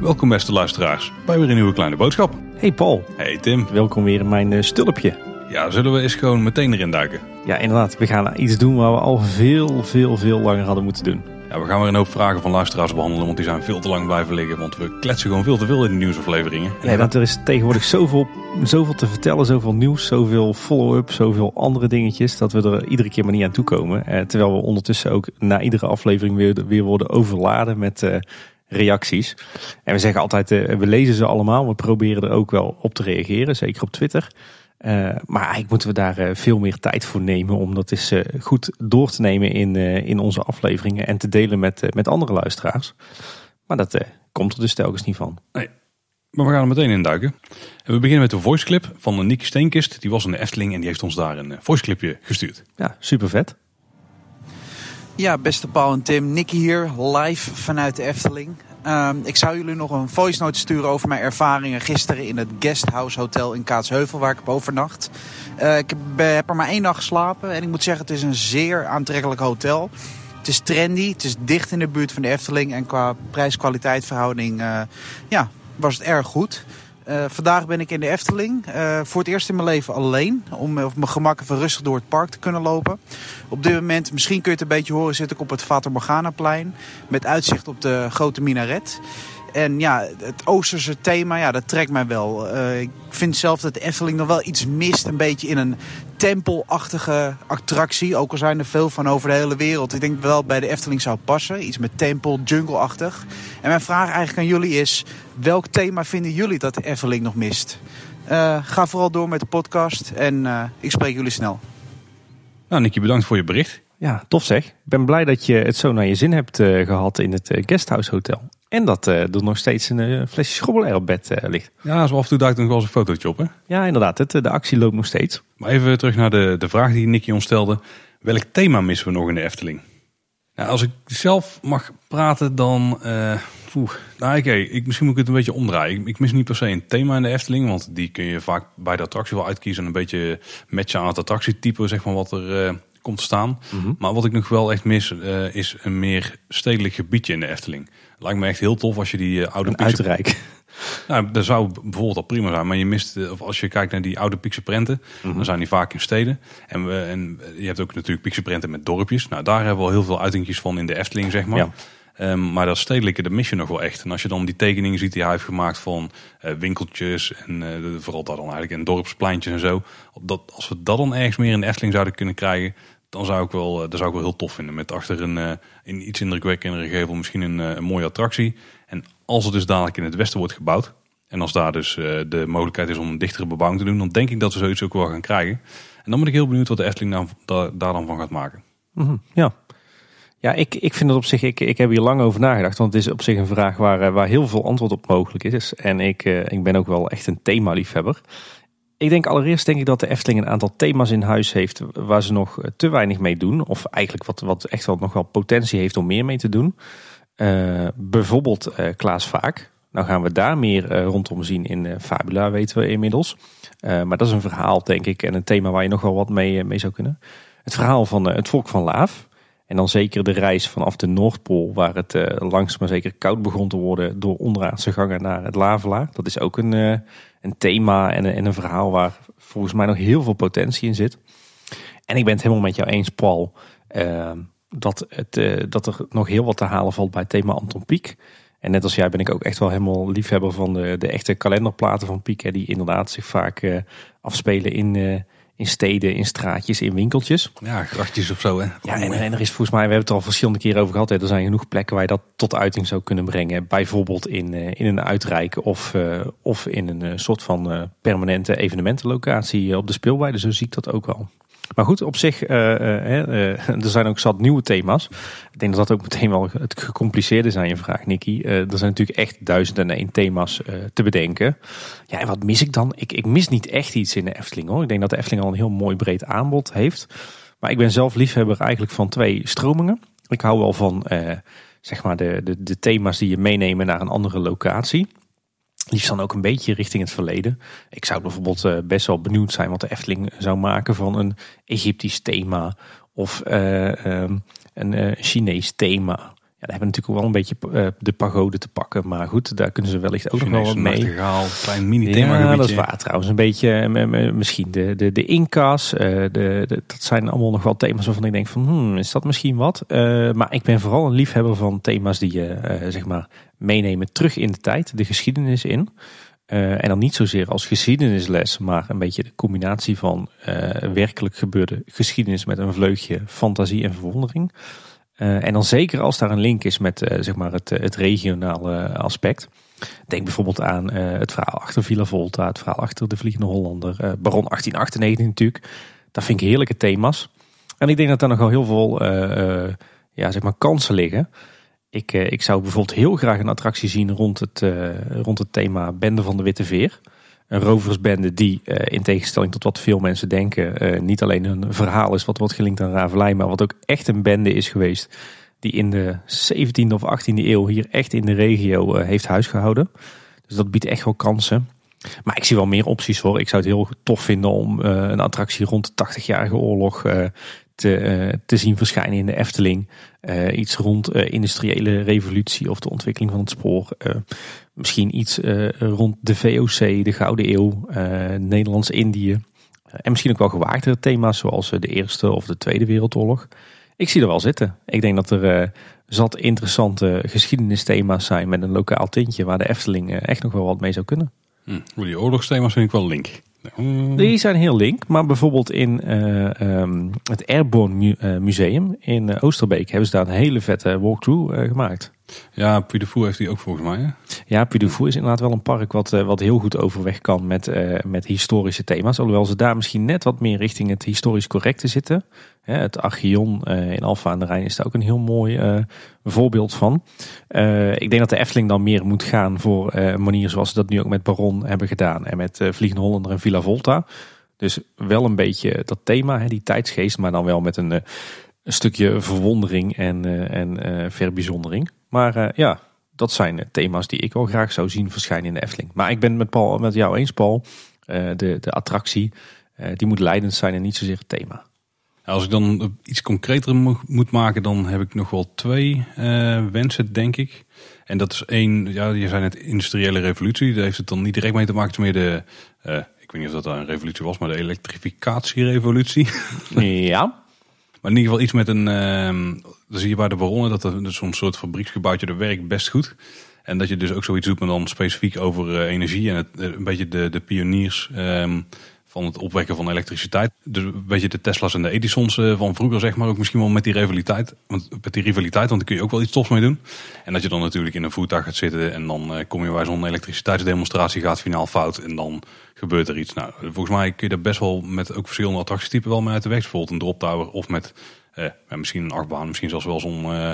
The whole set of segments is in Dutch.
Welkom beste luisteraars bij weer een nieuwe kleine boodschap. Hey Paul, Hey Tim. welkom weer in mijn eh, stulpje. Ja, zullen we eens gewoon meteen erin duiken? Ja, inderdaad, we gaan iets doen waar we al veel, veel, veel langer hadden moeten doen. Ja, we gaan weer een hoop vragen van luisteraars behandelen, want die zijn veel te lang blijven liggen. Want we kletsen gewoon veel te veel in de nieuwsafleveringen. Ja, want er is tegenwoordig zoveel, zoveel te vertellen, zoveel nieuws, zoveel follow-up, zoveel andere dingetjes, dat we er iedere keer maar niet aan toe komen. Eh, terwijl we ondertussen ook na iedere aflevering weer, weer worden overladen met eh, reacties. En we zeggen altijd, eh, we lezen ze allemaal, we proberen er ook wel op te reageren, zeker op Twitter. Eh, maar eigenlijk moeten we daar eh, veel meer tijd voor nemen om dat eens eh, goed door te nemen in, eh, in onze afleveringen en te delen met, eh, met andere luisteraars. Maar dat eh, komt er dus telkens niet van. Maar we gaan er meteen in duiken. En we beginnen met de voiceclip van Nicky Steenkist. Die was in de Efteling en die heeft ons daar een voiceclipje gestuurd. Ja, super vet. Ja, beste Paul en Tim, Nicky hier, live vanuit de Efteling. Ehm, ik zou jullie nog een voice note sturen over mijn ervaringen gisteren in het Guesthouse Hotel in Kaatsheuvel, waar ik heb overnacht. Eh, ik heb, er maar één nacht geslapen en ik moet zeggen, het is een zeer aantrekkelijk hotel. Het is trendy, het is dicht in de buurt van de Efteling en qua prijs-kwaliteit verhouding eh, ja, was het erg goed. Eh, vandaag ben ik in de Efteling. eh, voor het eerst in mijn leven alleen. Om op mijn gemak even rustig door het park te kunnen lopen. Op dit moment, misschien kun je het een beetje horen, zit ik op het Fata Morgana-plein. Met uitzicht op de grote minaret. En ja, het Oosterse thema, ja, dat trekt mij wel. Eh, ik vind zelf dat de Efteling nog wel iets mist. Een beetje in een tempelachtige attractie. Ook al zijn er veel van over de hele wereld. Ik denk wel bij de Efteling zou passen. Iets met tempel, jungle-achtig. En mijn vraag eigenlijk aan jullie is... welk thema vinden jullie dat de Efteling nog mist? Eh, ga vooral door met de podcast en eh, ik spreek jullie snel. Nou Nicky, bedankt voor je bericht. Ja, tof zeg. Ik ben blij dat je het zo naar je zin hebt eh, gehad in het Guesthouse Hotel. En dat eh, er nog steeds een eh, flesje schrobbelair op bed eh, ligt. Ja, zo af en toe duikt er nog wel eens een fotootje op hè. Ja, inderdaad. Het, eh, de actie loopt nog steeds. Maar even terug naar de, de vraag die Nicky ons stelde. Welk thema missen we nog in de Efteling? Nou, als ik zelf mag praten, dan. eh nou, oké, ik, misschien moet ik het een beetje omdraaien. Ik, ik mis niet per se een thema in de Efteling, want die kun je vaak bij de attractie wel uitkiezen. En een beetje matchen aan het attractietype, zeg maar, wat er eh, komt te staan. Maar wat ik nog wel echt mis, eh, is een meer stedelijk gebiedje in de Efteling. Lijkt me echt heel tof als je die eh, oude Een uitrijk. nou, dat zou bijvoorbeeld al prima zijn. Maar je mist, eh, of als je kijkt naar die oude Piekse prenten, dan zijn die vaak in steden. En, we, en je hebt ook natuurlijk Piekse prenten met dorpjes. Nou, daar hebben we al heel veel uitingjes van in de Efteling, zeg maar. Ja. Ehm, maar dat stedelijke, dat mis je nog wel echt. En als je dan die tekeningen ziet die hij heeft gemaakt van eh, winkeltjes en de- vooral dat dan eigenlijk en dorpspleintjes en zo. Dat, als we dat dan ergens meer in de Efteling zouden kunnen krijgen, dan zou ik wel, eh, dat zou ik wel heel tof vinden. Met achter een, eh, een iets indrukwekkendere gevel misschien een, eh, een mooie attractie. En als het dus dadelijk in het westen wordt gebouwd, en als daar dus de mogelijkheid is om een dichtere bebouwing te doen, dan denk ik dat we zoiets ook wel gaan krijgen. En dan ben ik heel benieuwd wat de Efteling daar, daar dan van gaat maken. Mhm, Ja. Ja, ik, ik vind het op zich, ik, ik heb hier lang over nagedacht. Want het is op zich een vraag waar, waar heel veel antwoord op mogelijk is. En ik, ik ben ook wel echt een themaliefhebber. Ik denk allereerst denk ik dat de Efteling een aantal thema's in huis heeft waar ze nog te weinig mee doen. Of eigenlijk wat, wat echt wel nog wel potentie heeft om meer mee te doen. Eh, bijvoorbeeld eh, Klaas Vaak. Nou gaan we daar meer eh, rondom zien in eh, Fabula, weten we inmiddels. Eh, maar dat is een verhaal, denk ik, en een thema waar je nog wel wat mee, eh, mee zou kunnen. Het verhaal van eh, het volk van Laaf. En dan zeker de reis vanaf de Noordpool, waar het eh, langst maar zeker koud begon te worden door onderaardse gangen naar het Lavelaar. Dat is ook een, eh, een thema en, een- en een verhaal waar volgens mij nog heel veel potentie in zit. En ik ben het helemaal met jou eens, Paul, eh, dat, het, eh, dat er nog heel wat te halen valt bij het thema Anton Pieck. En net als jij ben ik ook echt wel helemaal liefhebber van de, de echte kalenderplaten van Pieck. Hè, die inderdaad zich vaak afspelen in, in steden, in straatjes, in winkeltjes. Ja, grachtjes of zo hè. Ja, en, en er is volgens mij, we hebben het er al verschillende keren over gehad. Hè, er zijn genoeg plekken waar je dat tot uiting zou kunnen brengen. Bijvoorbeeld in, eh, in een uitrijk of, eh, of in een eh, soort van permanente evenementenlocatie op de speelweide. Zo zie ik dat ook wel. Maar goed, op zich, eh, er zijn ook zat nieuwe thema's. Ik denk dat dat ook meteen wel het gecompliceerde zijn, je vraag, Nicky. Er zijn natuurlijk echt duizend en één thema's te bedenken. Ja, en wat mis ik dan? Ik, ik mis niet echt iets in de Efteling hoor. Ik denk dat de Efteling al een heel mooi breed aanbod heeft. Maar ik ben zelf liefhebber eigenlijk van twee stromingen. Ik hou wel van zeg maar de, de, de thema's die je meenemen naar een andere locatie. Liefst dan ook een beetje richting het verleden. Ik zou bijvoorbeeld uh, best wel benieuwd zijn wat de Efteling zou maken van een Egyptisch thema. Of uh, um, een Chinees thema. Ja, daar hebben we natuurlijk wel een beetje uh, de pagode te pakken. Maar goed, daar kunnen ze wellicht ook nog wel wat mee. Nachtegaal, klein mini-thema Ja, dat is waar trouwens. Een beetje, misschien de, de, de Inca's. Uh, de, de, dat zijn allemaal nog wel thema's waarvan ik denk van, hmm, is dat misschien wat? Uh, maar ik ben vooral een liefhebber van thema's die je, zeg maar, meenemen terug in de tijd. De geschiedenis in. en dan niet zozeer als geschiedenisles, maar een beetje de combinatie van werkelijk gebeurde geschiedenis met een vleugje fantasie en verwondering. Uh, en dan zeker als daar een link is met uh, zeg maar het, het regionale aspect. Denk bijvoorbeeld aan het verhaal achter Villa Volta, het verhaal achter de Vliegende Hollander, Baron 1898 natuurlijk. Dat vind ik heerlijke thema's. En ik denk dat daar nogal heel veel ja, zeg maar kansen liggen. Ik, ik zou bijvoorbeeld heel graag een attractie zien rond het, rond het thema Bende van de Witte Veer een roversbende die uh, in tegenstelling tot wat veel mensen denken, uh, niet alleen een verhaal is wat wordt gelinkt aan Ravelijn, maar wat ook echt een bende is geweest die in de 17e of 18e eeuw hier echt in de regio uh, heeft huisgehouden. Dus dat biedt echt wel kansen. Maar ik zie wel meer opties voor. Ik zou het heel tof vinden om een attractie rond de 80-jarige oorlog te, te zien verschijnen in de Efteling. iets rond industriële revolutie of de ontwikkeling van het spoor. Misschien iets uh, rond de VOC, de Gouden Eeuw, uh, Nederlands-Indië. Uh, en misschien ook wel gewaagde thema's zoals de Eerste of de Tweede Wereldoorlog. Ik zie er wel zitten. Ik denk dat er zat interessante geschiedenisthema's zijn met een lokaal tintje waar de Efteling echt nog wel wat mee zou kunnen. Hm, die oorlogsthema's vind ik wel link. Die zijn heel link, maar bijvoorbeeld in uh, um, het Airborne Museum in Oosterbeek hebben ze daar een hele vette walkthrough gemaakt. Ja, Puy de heeft hij ook volgens mij. Hè? Ja, Puy de is inderdaad wel een park wat, uh, wat heel goed overweg kan met, uh, met historische thema's. Alhoewel ze daar misschien net wat meer richting het historisch correcte zitten. Het Archeon uh, in Alfa aan de Rijn is daar ook een heel mooi voorbeeld van. ik denk dat de Efteling dan meer moet gaan voor een manier zoals ze dat nu ook met Baron hebben gedaan. En met Vliegende Hollander en Villa Volta. Dus wel een beetje dat thema, hè, die tijdsgeest, maar dan wel met een, een stukje verwondering en, en verbijzondering. Maar uh, ja, dat zijn thema's die ik wel graag zou zien verschijnen in de Efteling. Maar ik ben met, Paul, met jou eens, Paul. Uh, de, de attractie, uh, die moet leidend zijn en niet zozeer het thema. Als ik dan iets concreter moet maken, dan heb ik nog wel twee wensen, denk ik. En dat is één, ja, je zei net industriële revolutie. Daar heeft het dan niet direct mee te maken. Het is meer de, ik weet niet of dat een revolutie was, maar de elektrificatierevolutie. Ja. Maar in ieder geval iets met een, dan zie je bij de baronnen dat er zo'n soort fabrieksgebouwtje dat werkt best goed. En dat je dus ook zoiets doet, maar dan specifiek over uh, energie en het, uh, een beetje de, de pioniers um, van het opwekken van elektriciteit. Dus een beetje de Tesla's en de Edisons uh, van vroeger, zeg maar. Ook misschien wel met die rivaliteit. Want, met die rivaliteit, want daar kun je ook wel iets tofs mee doen. En dat je dan natuurlijk in een voertuig gaat zitten en dan kom je bij zo'n elektriciteitsdemonstratie, gaat finaal fout en dan gebeurt er iets. Nou, volgens mij kun je daar best wel met ook verschillende attractietypen wel mee uit de weg. Bijvoorbeeld een drop tower of met eh, misschien een achtbaan, misschien zelfs wel zo'n uh,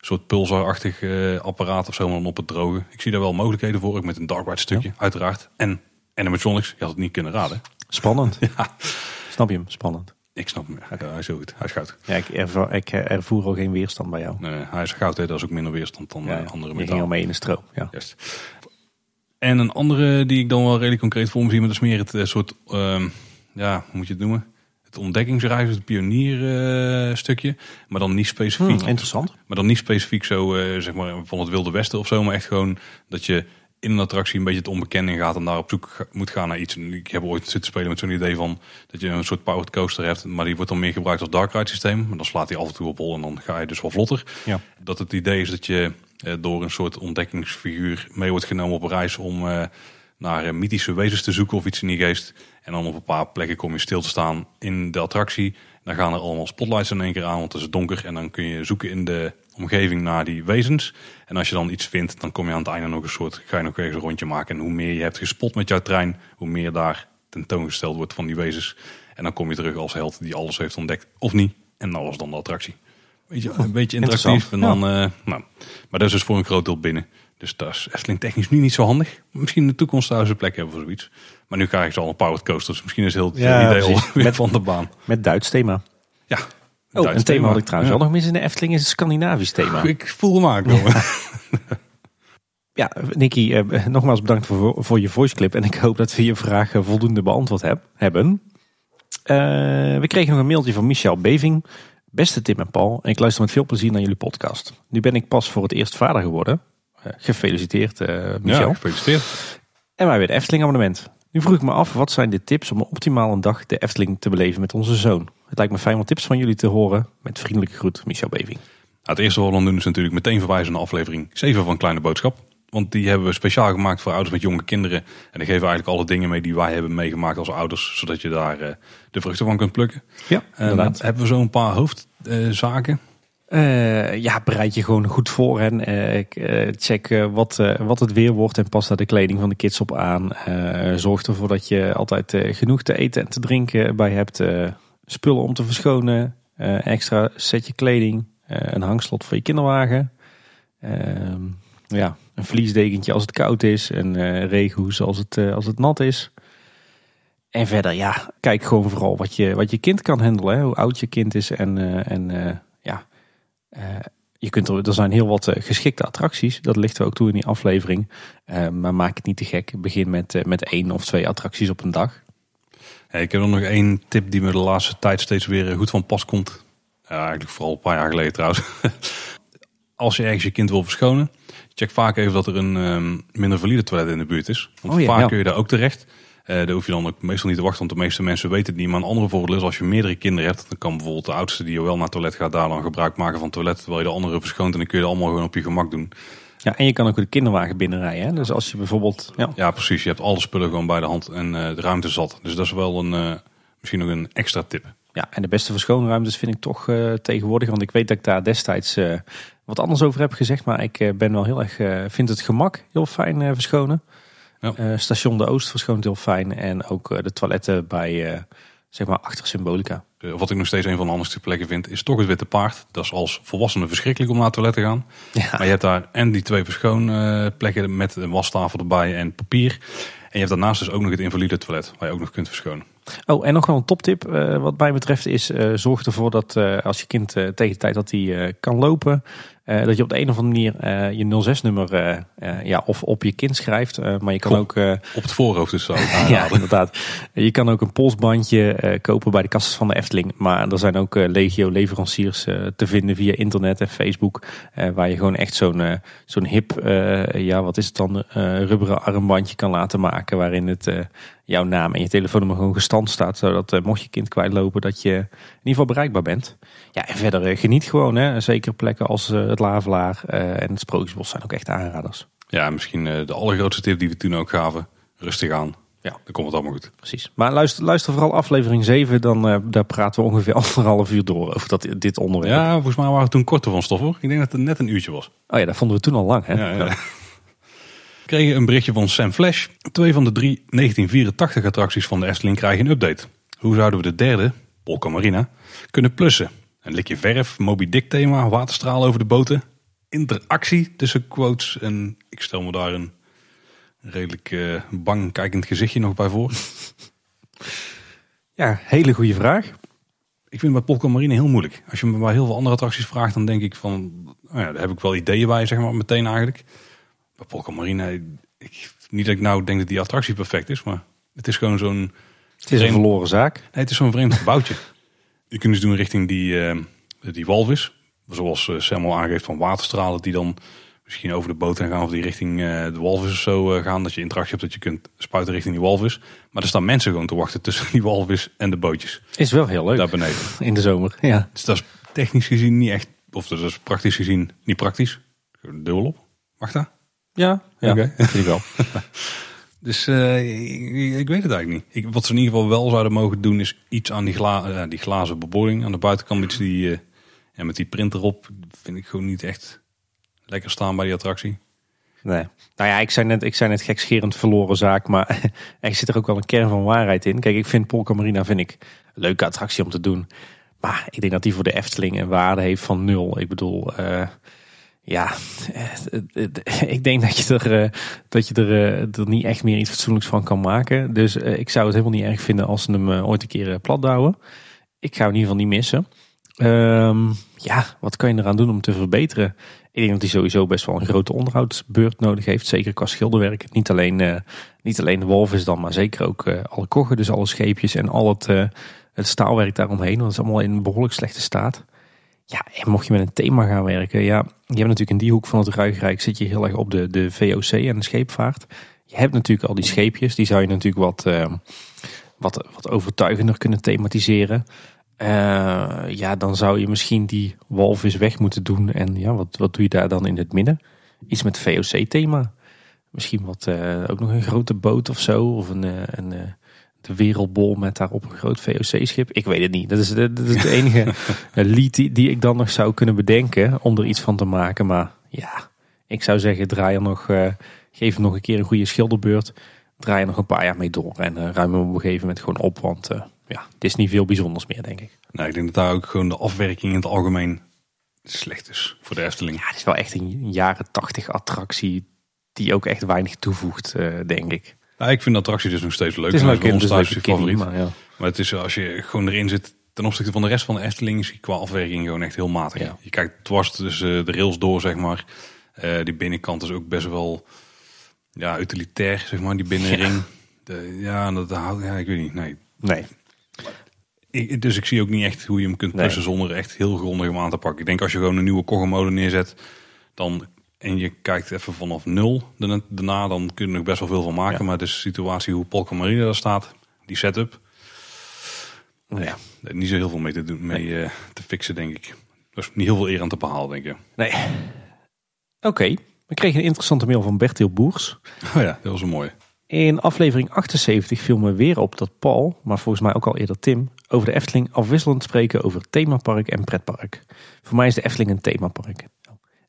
soort pulsarachtig uh, apparaat of zo, maar dan op het droge. Ik zie daar wel mogelijkheden voor, ook met een dark ride stukje, uiteraard. En animatronics, je had het niet kunnen raden. Spannend. ja. Snap je hem? Spannend. Ik snap hem. Ja, hij is heel goed. Hij is goud. Ja, ik, ervoer, ik ervoer al geen weerstand bij jou. Nee, hij is goud. Hè. Dat is ook minder weerstand dan ja, andere Je ging al mee in de stroom. Ja. Juist. En een andere die ik dan wel redelijk concreet voor me zie, maar dat is meer het soort, um, ja, hoe moet je het noemen? ontdekkingsreis, het pionierstukje. Uh, maar dan niet specifiek. Hmm, interessant. Maar dan niet specifiek zo, uh, zeg maar, van het Wilde Westen of zo. Maar echt gewoon dat je in een attractie een beetje het onbekende gaat en daar op zoek moet gaan naar iets. ik heb ooit zitten spelen met zo'n idee van dat je een soort powered coaster hebt, maar die wordt dan meer gebruikt als dark ride systeem. Maar dan slaat hij af en toe op hol en dan ga je dus wel vlotter. Ja. Dat het idee is dat je door een soort ontdekkingsfiguur mee wordt genomen op reis om uh, naar mythische wezens te zoeken of iets in die geest. En dan op een paar plekken kom je stil te staan in de attractie. Dan gaan er allemaal spotlights in één keer aan, want het is donker. En dan kun je zoeken in de omgeving naar die wezens. En als je dan iets vindt, dan kom je aan het einde nog een soort, ga je nog een rondje maken. En hoe meer je hebt gespot met jouw trein, hoe meer daar tentoongesteld wordt van die wezens. En dan kom je terug als held die alles heeft ontdekt, of niet. En dat was dan de attractie. Weet je, een beetje interactief. En dan, ja. uh, nou, maar dat is dus voor een groot deel binnen. Dus dat is Efteling technisch nu niet zo handig. Misschien in de toekomst ze een plek hebben voor zoiets. Maar nu krijg je al een powered coaster. Dus misschien is heel het ja, idee al met van de baan. Met Duits thema. Ja. Oh, Duits een thema had ik trouwens ja. wel nog mis in de Efteling is een Scandinavisch thema. Ik voel hem aan komen. Ja, Nicky, eh, nogmaals bedankt voor, voor je voiceclip. En ik hoop dat we je vraag eh, voldoende beantwoord heb, hebben. Eh, we kregen nog een mailtje van Michel Beving. Beste Tim en Paul, ik luister met veel plezier naar jullie podcast. Nu ben ik pas voor het eerst vader geworden. Eh, gefeliciteerd, eh, Michel. Ja, gefeliciteerd. En wij weer de Efteling abonnement. Nu vroeg ik me af, wat zijn de tips om optimaal een dag de Efteling te beleven met onze zoon? Het lijkt me fijn wat tips van jullie te horen. Met vriendelijke groet, Michel Beving. Nou, het eerste wat we dan doen is natuurlijk meteen verwijzen naar aflevering 7 van Kleine Boodschap. Want die hebben we speciaal gemaakt voor ouders met jonge kinderen. En dan geven we eigenlijk alle dingen mee die wij hebben meegemaakt als ouders. Zodat je daar eh, de vruchten van kunt plukken. Ja, En dan hebben we zo'n paar hoofdzaken. Eh, ja, bereid je gewoon goed voor en eh, eh, check eh, wat, eh, wat het weer wordt en pas daar de kleding van de kids op aan. Eh, zorg ervoor dat je altijd eh, genoeg te eten en te drinken bij hebt. Eh, spullen om te verschonen, eh, extra setje kleding, eh, een hangslot voor je kinderwagen. Ja, een vliesdekentje als het koud is, een eh regenhoes als het, eh, als het nat is. En verder, ja, kijk gewoon vooral wat je, wat je kind kan handelen. Hoe oud je kind is en, eh, en ja, je kunt er, er zijn heel wat geschikte attracties. Dat lichten we ook toe in die aflevering. Maar maak het niet te gek. Begin met, met één of twee attracties op een dag. Ik heb nog één tip die me de laatste tijd steeds weer goed van pas komt. Ja, eigenlijk vooral een paar jaar geleden trouwens. Als je ergens je kind wil verschonen, check vaak even dat er een ehm, minder valide toilet in de buurt is. Want Oh ja, vaak ja. kun je daar ook terecht. Eh daar hoef je dan ook meestal niet te wachten, want de meeste mensen weten het niet. Maar een andere voordeel is als je meerdere kinderen hebt, dan kan bijvoorbeeld de oudste die wel naar het toilet gaat, daar dan gebruik maken van het toilet, terwijl je de andere verschoont. En dan kun je het allemaal gewoon op je gemak doen. Ja, en je kan ook de kinderwagen binnenrijden. Hè? Dus als je bijvoorbeeld... Ja, Ja, precies. Je hebt alle spullen gewoon bij de hand en eh, de ruimte zat. Dus dat is wel een, eh, misschien nog een extra tip. Ja, en de beste verschoonruimtes vind ik toch tegenwoordig. Want ik weet dat ik daar destijds wat anders over heb gezegd. Maar ik eh, ben wel heel erg, eh, vind het gemak heel fijn eh, verschonen. Ja. Station de Oost verschoont heel fijn. En ook de toiletten bij, zeg maar, achter Symbolica. Wat ik nog steeds een van de handigste plekken vind, is toch het Witte Paard. Dat is als volwassene verschrikkelijk om naar het toilet te gaan. Ja. Maar je hebt daar en die twee verschoonplekken met een wastafel erbij en papier. En je hebt daarnaast dus ook nog het invalide toilet, waar je ook nog kunt verschonen. Oh, en nog wel een toptip wat mij betreft is... zorg ervoor dat als je kind tegen de tijd dat hij kan lopen... eh, dat je op de een of andere manier eh, je 06-nummer eh, ja, of op je kind schrijft. maar je kan ook... Op het voorhoofd dus zo. ja, inderdaad. Je kan ook een polsbandje kopen bij de kassas van de Efteling. Maar er zijn ook legio leveranciers eh, te vinden via internet en Facebook. waar je gewoon echt zo'n zo'n hip, ja wat is het dan, rubberen armbandje kan laten maken. Waarin het jouw naam en je telefoonnummer gewoon gestand staat. Zodat eh, mocht je kind kwijtlopen dat je in ieder geval bereikbaar bent. Ja, en verder eh, geniet gewoon. Hè. Zeker plekken als eh, het Lavelaar en het Sprookjesbos zijn ook echt aanraders. Ja, misschien de allergrootste tip die we toen ook gaven. Rustig aan. Ja. Dan komt het allemaal goed. Precies. Maar luister, luister vooral aflevering 7, dan daar praten we ongeveer anderhalf uur door over dat, dit onderwerp. Ja, volgens mij waren we toen korter van stof hoor. Ik denk dat het net een uurtje was. Oh ja, dat vonden we toen al lang. Hè? Ja, ja. Kregen een berichtje van Sam Flash. Twee van de drie 1984 attracties van de Efteling krijgen een update. Hoe zouden we de derde, Polka Marina, kunnen plussen? Een likje verf, Moby Dick thema, waterstraal over de boten. Interactie tussen quotes en ik stel me daar een redelijk eh, bang kijkend gezichtje nog bij voor. Ja, hele goede vraag. Ik vind bij Polka Marine heel moeilijk. Als je me bij heel veel andere attracties vraagt, dan denk ik van, nou ja, daar heb ik wel ideeën bij, zeg maar, meteen eigenlijk. Bij Polka ik, niet dat ik nou denk dat die attractie perfect is, maar het is gewoon zo'n, Het is een verloren zaak. nee, het is zo'n vreemd gebouwtje. Je kunt dus doen richting die, eh, die walvis, zoals uh, Sam al aangeeft van waterstralen die dan misschien over de boot heen gaan of die richting eh, de walvis of zo eh, gaan. Dat je interactie hebt dat je kunt spuiten richting die walvis. Maar er staan mensen gewoon te wachten tussen die walvis en de bootjes Is wel heel leuk daar beneden. in de zomer. Ja. Dus dat is technisch gezien niet echt, of dat is praktisch gezien niet praktisch. Dubbel op. Mag dat? Ja, ja Oké. dat vind ik wel. Dus eh, ik, ik weet het eigenlijk niet. Ik, wat ze in ieder geval wel zouden mogen doen is iets aan die, gla, eh, die glazen beboring aan de buitenkant. Iets die, eh, ja, met die printer op vind ik gewoon niet echt lekker staan bij die attractie. Nee. Nou ja, ik zei net, ik zei net gekscherend verloren zaak, maar er zit er ook wel een kern van waarheid in. Kijk, ik vind Polka Marina vind ik een leuke attractie om te doen. Maar ik denk dat die voor de Efteling een waarde heeft van nul. Ik bedoel, eh, ja, ik denk dat je er, eh, dat je er, eh, er niet echt meer iets fatsoenlijks van kan maken. Dus eh, ik zou het helemaal niet erg vinden als ze hem ooit een keer plat douwen. Ik ga hem in ieder geval niet missen. Ehm, ja, wat kan je eraan doen om te verbeteren? Ik denk dat hij sowieso best wel een grote onderhoudsbeurt nodig heeft. Zeker qua schilderwerk. Niet alleen, niet alleen de walvis dan, maar zeker ook alle koggen. Dus alle scheepjes en al het, het staalwerk daaromheen. Want dat is allemaal in behoorlijk slechte staat. Ja, en mocht je met een thema gaan werken. Ja, je hebt natuurlijk in die hoek van het Ruigrijk zit je heel erg op de, de VOC en de scheepvaart. Je hebt natuurlijk al die scheepjes. Die zou je natuurlijk wat, wat, wat overtuigender kunnen thematiseren. Uh, ja, dan zou je misschien die walvis weg moeten doen. En ja, wat, wat doe je daar dan in het midden? Iets met VOC-thema. Misschien wat, uh, ook nog een grote boot of zo. Of een, een de wereldbol met daarop een groot VOC-schip. Ik weet het niet. Dat is de, dat is de enige lied die, die, ik dan nog zou kunnen bedenken om er iets van te maken. Maar ja, ik zou zeggen, draai er nog, geef hem nog een keer een goede schilderbeurt. Draai er nog een paar jaar mee door. En ruim hem op een gegeven moment gewoon op. Want ja, het is niet veel bijzonders meer, denk ik. Nee, ik denk dat daar ook gewoon de afwerking in het algemeen slecht is voor de Efteling. Ja, het is wel echt een jaren tachtig attractie die ook echt weinig toevoegt, denk ik. Nou, ik vind de attractie dus nog steeds leuk. Het is leuk, het is leuk favoriet. Maar, ja. maar het is als je gewoon erin zit ten opzichte van de rest van de Efteling is qua afwerking gewoon echt heel matig. Ja. Je kijkt dwars tussen de rails door, zeg maar. Uh, die binnenkant is ook best wel ja, utilitair, zeg maar, die binnenring. Ja, de, ja, dat, ja, ik weet niet. Nee. Nee dus ik zie ook niet echt hoe je hem kunt plussen zonder echt heel grondig hem aan te pakken. Ik denk als je gewoon een nieuwe koggenmolen neerzet, dan en je kijkt even vanaf nul daarna, dan kun je er nog best wel veel van maken. Maar de situatie hoe Polka Marine daar staat, die setup, nou ja, niet zo heel veel mee te doen, mee uh, te fixen, denk ik. Dus niet heel veel eer aan te behalen, denk ik. Nee. Oké, we kregen een interessante mail van Bertil Boers. Oh ja, dat was een mooie. In aflevering 78 viel me weer op dat Paul, maar volgens mij ook al eerder Tim, over de Efteling afwisselend spreken over themapark en pretpark. Voor mij is de Efteling een themapark.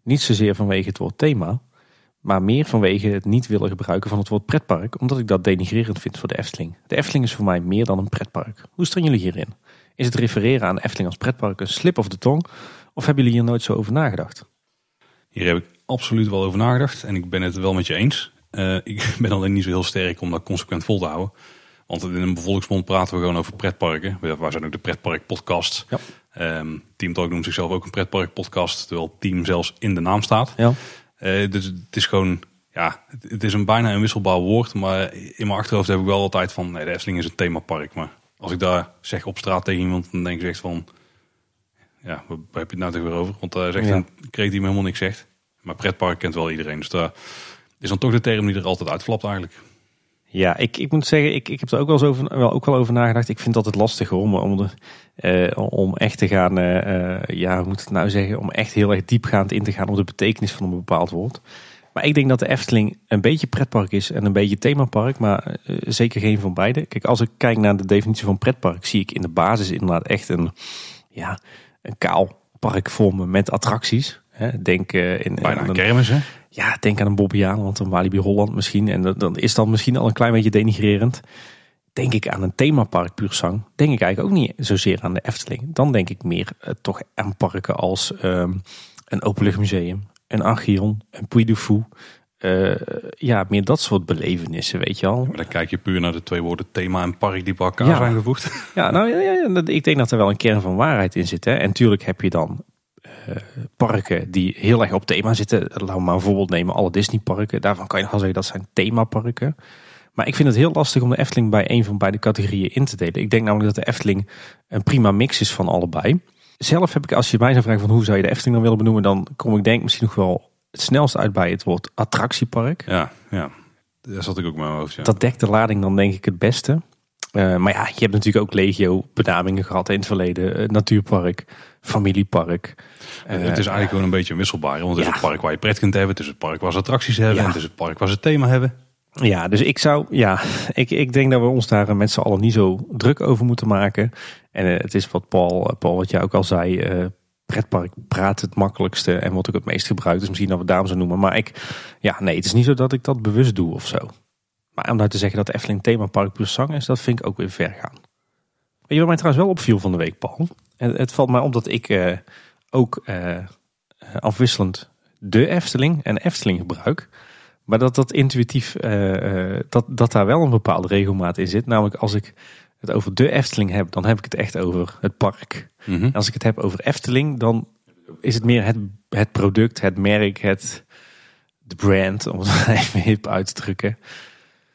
Niet zozeer vanwege het woord thema, maar meer vanwege het niet willen gebruiken van het woord pretpark, omdat ik dat denigrerend vind voor de Efteling. De Efteling is voor mij meer dan een pretpark. Hoe staan jullie hierin? Is het refereren aan Efteling als pretpark een slip of de tong? Of hebben jullie hier nooit zo over nagedacht? Hier heb ik absoluut wel over nagedacht en ik ben het wel met je eens. Uh, ik ben alleen niet zo heel sterk om dat consequent vol te houden. Want in een bevolkingsmond praten we gewoon over pretparken. Waar zijn ook de pretpark podcast. Ja. Um, Team Talk noemt zichzelf ook een pretpark podcast. Terwijl team zelfs in de naam staat. Ja. Uh, dus het is gewoon, ja, het is een bijna een wisselbaar woord. Maar in mijn achterhoofd heb ik wel altijd van, nee, de Efteling is een themapark. Maar als ik daar zeg op straat tegen iemand, dan denk ik echt van, ja, waar heb je het nou toch weer over? Want daar zegt ja. een kreet die me helemaal niks zegt. Maar pretpark kent wel iedereen. Dus daar is dan toch de term die er altijd uitflapt eigenlijk. Ja, ik, ik moet zeggen, ik, ik heb er ook wel, eens over, wel, ook wel over nagedacht. Ik vind dat het lastig om, om, de, uh, om echt te gaan, uh, ja, hoe moet het nou zeggen, om echt heel erg diepgaand in te gaan op de betekenis van een bepaald woord. Maar ik denk dat de Efteling een beetje pretpark is en een beetje themapark, maar uh, zeker geen van beide. Kijk, als ik kijk naar de definitie van pretpark, zie ik in de basis inderdaad echt een, ja, een kaal park vormen met attracties. Hè. Denk in, Bijna een kermis, hè? Ja, denk aan een Bobbejaanland, want een Walibi Holland misschien. En dan is dat misschien al een klein beetje denigrerend. Denk ik aan een themapark puur zang, denk ik eigenlijk ook niet zozeer aan de Efteling. Dan denk ik meer uh, toch aan parken als um, een openluchtmuseum, een Archeon, een Puy de Fou. Uh, ja, meer dat soort belevenissen, weet je al. Maar dan kijk je puur naar de twee woorden thema en park die bij elkaar ja. zijn gevoegd. Ja, nou ja, ja, ik denk dat er wel een kern van waarheid in zit. Hè. En natuurlijk heb je dan parken die heel erg op thema zitten. Laten we maar een voorbeeld nemen, alle Disneyparken. Daarvan kan je wel zeggen dat zijn themaparken. Maar ik vind het heel lastig om de Efteling bij een van beide categorieën in te delen. Ik denk namelijk dat de Efteling een prima mix is van allebei. Zelf heb ik, als je mij zou vragen van hoe zou je de Efteling dan willen benoemen, dan kom ik denk misschien nog wel het snelst uit bij het woord attractiepark. Ja, ja. Daar zat ik ook maar over. Ja. Dat dekt de lading dan denk ik het beste. Uh, maar ja, je hebt natuurlijk ook legio benamingen gehad in het verleden. Uh, natuurpark, familiepark. Het is eigenlijk gewoon een beetje wisselbaar. Want het ja. is het park waar je pret kunt hebben. Het is het park waar ze attracties hebben. Ja. En het is het park waar ze thema hebben. Ja, dus ik zou, ja, ik, ik denk dat we ons daar met z'n allen niet zo druk over moeten maken. En het is wat Paul, Paul, wat jij ook al zei, pretpark praat het makkelijkste en wordt ook het meest gebruikt. Dus misschien dat we het daarom zo noemen. Maar ik, ja, nee, het is niet zo dat ik dat bewust doe of zo. Maar om nou te zeggen dat de Efteling themapark plus zang is, dat vind ik ook weer ver gaan. Weet je wat mij trouwens wel opviel van de week, Paul? Het, het valt mij op dat ik uh, ook uh, afwisselend de Efteling en Efteling gebruik. Maar dat dat intuïtief, uh, dat, dat daar wel een bepaalde regelmaat in zit. Namelijk als ik het over de Efteling heb, dan heb ik het echt over het park. Mhm. En als ik het heb over Efteling, dan is het meer het, het product, het merk, het, de brand, om het even hip uit te drukken.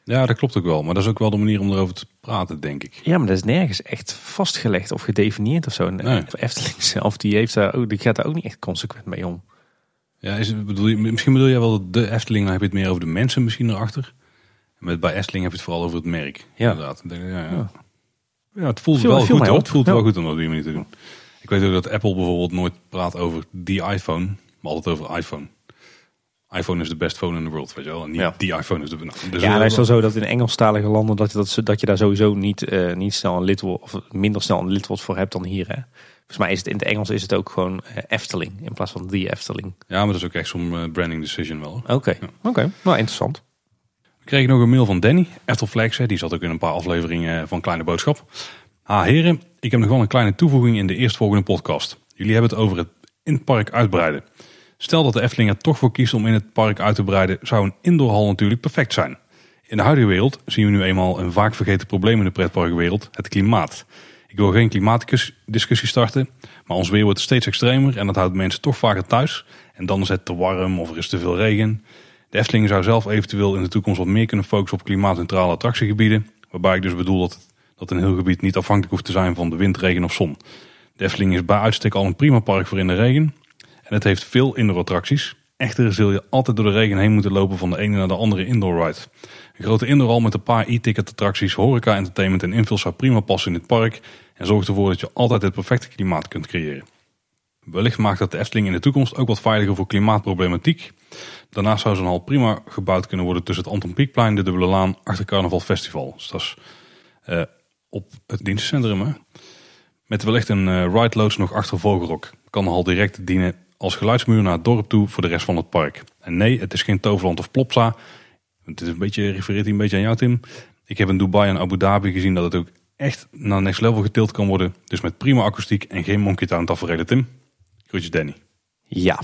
Ja, dat klopt ook wel. Maar dat is ook wel de manier om erover te praten, denk ik. Ja, maar dat is nergens echt vastgelegd of gedefinieerd of zo. Nee. Efteling zelf, die, heeft daar ook, die gaat daar ook niet echt consequent mee om. Ja, is, het- bedoel je, misschien bedoel jij wel de Efteling, dan heb je het meer over de mensen misschien erachter. Met, bij Efteling heb je het vooral over het merk. Ja. Inderdaad. Ja, ja. Ja. het voelt wel goed hoor. Het voelt Ja. wel goed om dat op die manier te doen. Ik weet ook dat Apple bijvoorbeeld nooit praat over die iPhone, maar altijd over iPhone. iPhone is de best phone in the world, weet je wel. En niet Ja. die iPhone is de... Dus ja, het is wel zo dat in Engelstalige landen dat, je- dat, dat je daar sowieso niet, eh, niet snel een lid wordt, of minder snel een lidwoord voor hebt dan hier. Hè. Volgens mij is het in het Engels is het ook gewoon eh, Efteling in plaats van die Efteling. Ja, maar dat is ook echt zo'n eh, branding decision wel. Oké, oké, nou interessant. We kregen nog een mail van Danny, hè, Die zat ook in een paar afleveringen van Kleine Boodschap. Ha heren, ik heb nog wel een kleine toevoeging in de eerstvolgende podcast. Jullie hebben het over het in het park uitbreiden. Stel dat de Efteling er toch voor kiest om in het park uit te breiden, zou een indoorhal natuurlijk perfect zijn. In de huidige wereld zien we nu eenmaal een vaak vergeten probleem in de pretparkwereld, het klimaat. Ik wil geen klimaatdiscussie starten, maar ons weer wordt steeds extremer en dat houdt mensen toch vaker thuis. En dan is het te warm of er is te veel regen. De Efteling zou zelf eventueel in de toekomst wat meer kunnen focussen op klimaatneutrale attractiegebieden. Waarbij ik dus bedoel dat, dat een heel gebied niet afhankelijk hoeft te zijn van de wind, regen of zon. De Efteling is bij uitstek al een prima park voor in de regen. En het heeft veel indoor attracties. Echter zul je altijd door de regen heen moeten lopen van de ene naar de andere indoor ride. Een grote indoorhal met een paar e-ticket attracties, horeca, entertainment en invul zou prima passen in het park. En zorgt ervoor dat je altijd het perfecte klimaat kunt creëren. Wellicht maakt dat de Efteling in de toekomst ook wat veiliger voor klimaatproblematiek. Daarnaast zou zo'n hal prima gebouwd kunnen worden tussen het Anton Pieckplein, de Dubbele Laan, achter Carnaval Festival. Dus dat is eh, op het dienstencentrum. Hè? Met wellicht een eh, ride loods nog achter Vogelrok. Kan de hal direct dienen als geluidsmuur naar het dorp toe voor de rest van het park. En nee, het is geen Toverland of Plopsa. Het is een beetje, refereert hij een beetje aan jou Tim. Ik heb in Dubai en Abu Dhabi gezien dat het ook echt naar next level getild kan worden. Dus met prima akoestiek en geen Monkey Town tafereelen Tim. Groetjes Danny. Ja,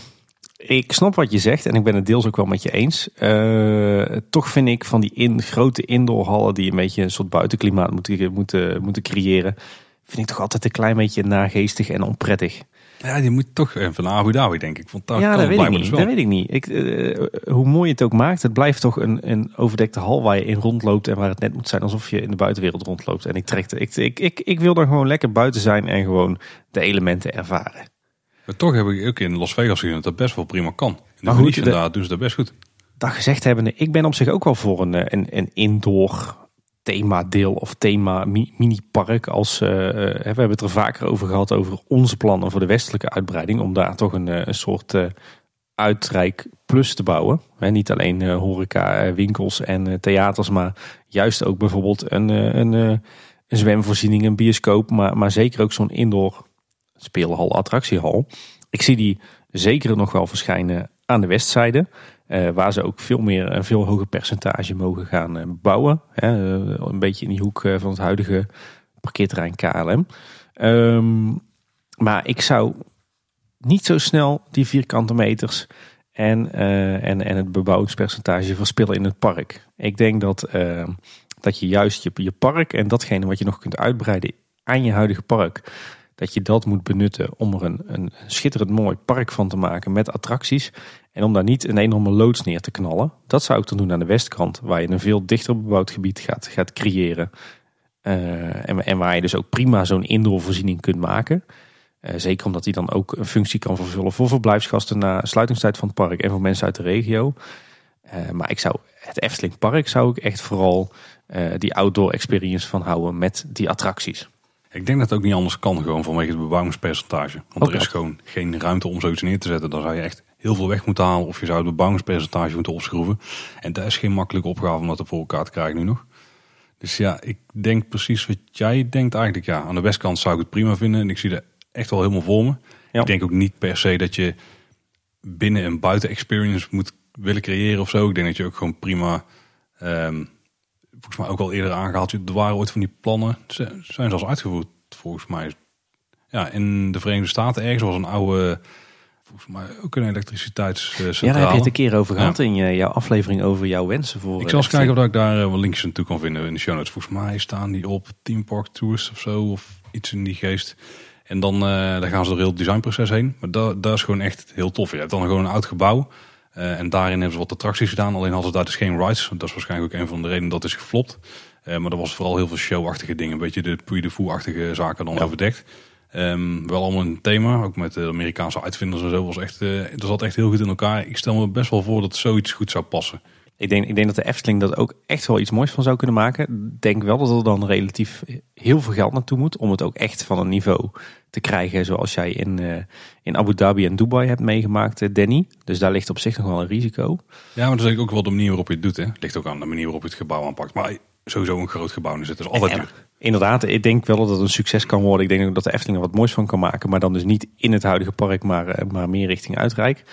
ik snap wat je zegt en ik ben het deels ook wel met je eens. Eh, toch vind ik van die in, grote indoorhallen die een beetje een soort buitenklimaat moeten, moeten, moeten creëren, vind ik toch altijd een klein beetje nageestig en onprettig. Ja, die moet toch even naar Abu Dhabi denk ik. Want daar ja, kan dat het weet, ik niet, dus dat weet ik niet. Ik, eh, hoe mooi je het ook maakt, het blijft toch een, een overdekte hal waar je in rondloopt en waar het net moet zijn alsof je in de buitenwereld rondloopt. En ik, trek, ik, ik, ik, ik wil dan gewoon lekker buiten zijn en gewoon de elementen ervaren. Maar toch heb ik ook in Las Vegas gezien dat dat best wel prima kan. In de Maar goed, Venetian de- daar doen ze dat best goed. Dat gezegd hebbende, ik ben op zich ook wel voor een, eh, een, een indoor themadeel of thema mi- mini-park. Als, eh, we hebben het er vaker over gehad over onze plannen voor de westelijke uitbreiding. Om daar toch een, eh, een soort uitrijk plus te bouwen. Hè, niet alleen horeca, winkels en theaters, maar juist ook bijvoorbeeld een, een zwemvoorziening, een bioscoop. Maar, maar zeker ook zo'n indoor speelhal, attractiehal. Ik zie die zeker nog wel verschijnen aan de westzijde. Eh, waar ze ook veel meer een veel hoger percentage mogen gaan eh, bouwen. Hè, eh, een beetje in die hoek van het huidige parkeerterrein KLM. Ehm, maar ik zou niet zo snel die vierkante meters en, en, en het bebouwingspercentage verspillen in het park. Ik denk dat, dat je juist je, je park en datgene wat je nog kunt uitbreiden aan je huidige park, dat je dat moet benutten om er een, een schitterend mooi park van te maken met attracties. En om daar niet een enorme loods neer te knallen. Dat zou ik dan doen aan de westkant, waar je een veel dichter bebouwd gebied gaat, gaat creëren. Eh, en, en waar je dus ook prima zo'n indoorvoorziening kunt maken. Eh, zeker omdat die dan ook een functie kan vervullen voor verblijfsgasten na sluitingstijd van het park en voor mensen uit de regio. Eh, maar ik zou het Efteling Park zou ik echt vooral die outdoor experience van houden met die attracties. Ik denk dat het ook niet anders kan gewoon vanwege het bebouwingspercentage. Want Ook er is dat. gewoon geen ruimte om zoiets neer te zetten. Dan zou je echt heel veel weg moeten halen of je zou het bebouwingspercentage moeten opschroeven. En dat is geen makkelijke opgave om dat voor elkaar te krijgen nu nog. Dus ja, ik denk precies wat jij denkt eigenlijk. Ja, aan de westkant zou ik het prima vinden. En ik zie dat echt wel helemaal voor me. Ja. Ik denk ook niet per se dat je binnen een buiten-experience moet willen creëren of zo. Ik denk dat je ook gewoon prima... ehm, volgens mij ook al eerder aangehaald. Er waren ooit van die plannen. Ze zijn zelfs uitgevoerd volgens mij. Ja, in de Verenigde Staten ergens was een oude... volgens mij ook een elektriciteitscentrale. Ja, daar heb je het een keer over gehad in je, jouw aflevering over jouw wensen voor. Ik zal eens kijken of ik daar uh, wat linkjes naartoe kan vinden in de show notes. Volgens mij staan die op Team Park Tours of zo, of iets in die geest. En dan uh, daar gaan ze door heel het designproces heen. Maar dat, dat is gewoon echt heel tof. Je hebt dan gewoon een oud gebouw. Uh, en daarin hebben ze wat attracties gedaan. Alleen hadden ze daar dus geen rides. Dat is waarschijnlijk ook een van de redenen dat is geflopt. Uh, maar er was vooral heel veel showachtige dingen. Een beetje de Puy de Fou-achtige zaken dan ja. overdekt. Um, wel allemaal een thema. Ook met de Amerikaanse uitvinders en zo. Was echt, uh, dat zat echt heel goed in elkaar. Ik stel me best wel voor dat zoiets goed zou passen. Ik denk, ik denk dat de Efteling dat ook echt wel iets moois van zou kunnen maken. Ik denk wel dat er dan relatief heel veel geld naartoe moet. Om het ook echt van een niveau te krijgen zoals jij in, uh, in Abu Dhabi en Dubai hebt meegemaakt, Danny. Dus daar ligt op zich nog wel een risico. Ja, maar dat is ook wel de manier waarop je het doet. Hè. Het ligt ook aan de manier waarop je het gebouw aanpakt. Maar sowieso een groot gebouw is het dus altijd duur. Inderdaad, ik denk wel dat het een succes kan worden. Ik denk ook dat de Efteling er wat moois van kan maken. Maar dan dus niet in het huidige park, maar, maar meer richting Uitrijk.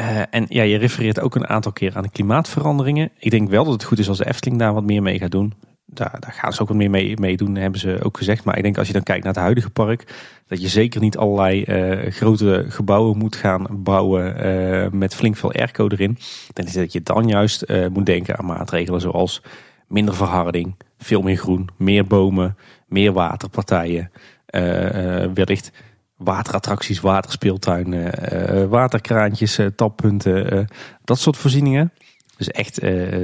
Uh, en ja, je refereert ook een aantal keer aan de klimaatveranderingen. Ik denk wel dat het goed is als de Efteling daar wat meer mee gaat doen. Daar, daar gaan ze ook wat meer mee, mee doen, hebben ze ook gezegd. Maar ik denk als je dan kijkt naar het huidige park, dat je zeker niet allerlei uh, grote gebouwen moet gaan bouwen uh, met flink veel airco erin. Dan is dat je dan juist moet denken aan maatregelen zoals minder verharding, veel meer groen, meer bomen, meer waterpartijen. wellicht waterattracties, waterspeeltuinen, uh, waterkraantjes, tappunten, dat soort voorzieningen. Dus echt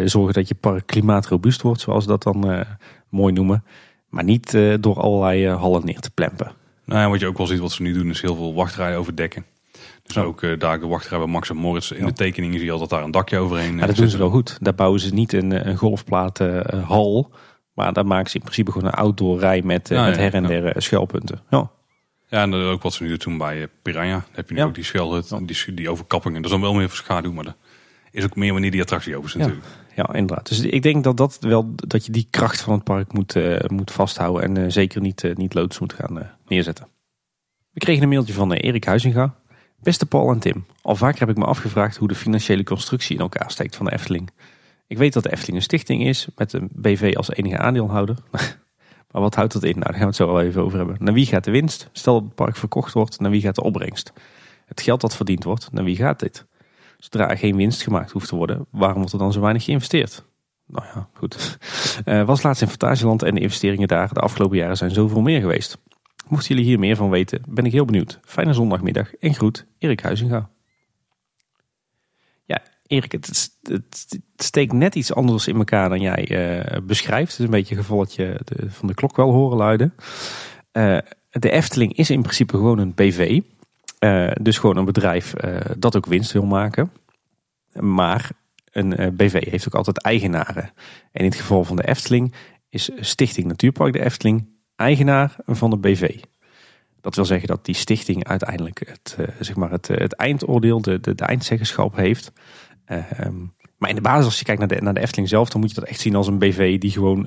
zorgen dat je park klimaatrobuust wordt, zoals we dat dan mooi noemen. Maar niet door allerlei hallen neer te plempen. Nou wat je ook wel ziet, wat ze nu doen, is heel veel wachtrijen overdekken. Dus ook uh, daar de wachtrij bij Max en Moritz. In ja. de tekeningen zie je altijd daar een dakje overheen. Ja, dat doen ze wel goed. Daar bouwen ze niet een, een golfplatenhal. Maar daar maken ze in principe gewoon een outdoor rij met, ja, met her en der schuilpunten. Ja. Ja, en ook wat ze nu doen bij Piranha. Heb je nu ook die schuilhut, die, die overkappingen. Dat is dan wel meer voor schaduw, maar er is ook meer wanneer die attractie open is natuurlijk. Ja, inderdaad. Dus ik denk dat, dat, wel, dat je die kracht van het park moet, uh, moet vasthouden. En uh, zeker niet, uh, niet loods moet gaan neerzetten. We kregen een mailtje van Erik Huizinga. Beste Paul en Tim, al vaker heb ik me afgevraagd hoe de financiële constructie in elkaar steekt van de Efteling. Ik weet dat de Efteling een stichting is met een BV als enige aandeelhouder. Maar wat houdt dat in? Nou, daar gaan we het zo wel even over hebben. Naar wie gaat de winst? Stel dat het park verkocht wordt, naar wie gaat de opbrengst? Het geld dat verdiend wordt, naar wie gaat dit? Zodra er geen winst gemaakt hoeft te worden, waarom wordt er dan zo weinig geïnvesteerd? Nou ja, goed. Uh, was laatst in Fantasieland en de investeringen daar de afgelopen jaren zijn zoveel meer geweest. Mochten jullie hier meer van weten, ben ik heel benieuwd. Fijne zondagmiddag en groet, Erik Huizinga. Erik, het, het, steekt net iets anders in elkaar dan jij uh, beschrijft. Het is een beetje een de, van de klok wel horen luiden. Uh, de Efteling is in principe gewoon een BV. Uh, dus gewoon een bedrijf dat ook winst wil maken. Maar een BV heeft ook altijd eigenaren. En in het geval van de Efteling is Stichting Natuurpark de Efteling eigenaar van de BV. Dat wil zeggen dat die stichting uiteindelijk het, zeg maar het, het eindoordeel, de, de, eindzeggenschap heeft. Ehm, maar in de basis, als je kijkt naar de, naar de Efteling zelf, dan moet je dat echt zien als een BV die gewoon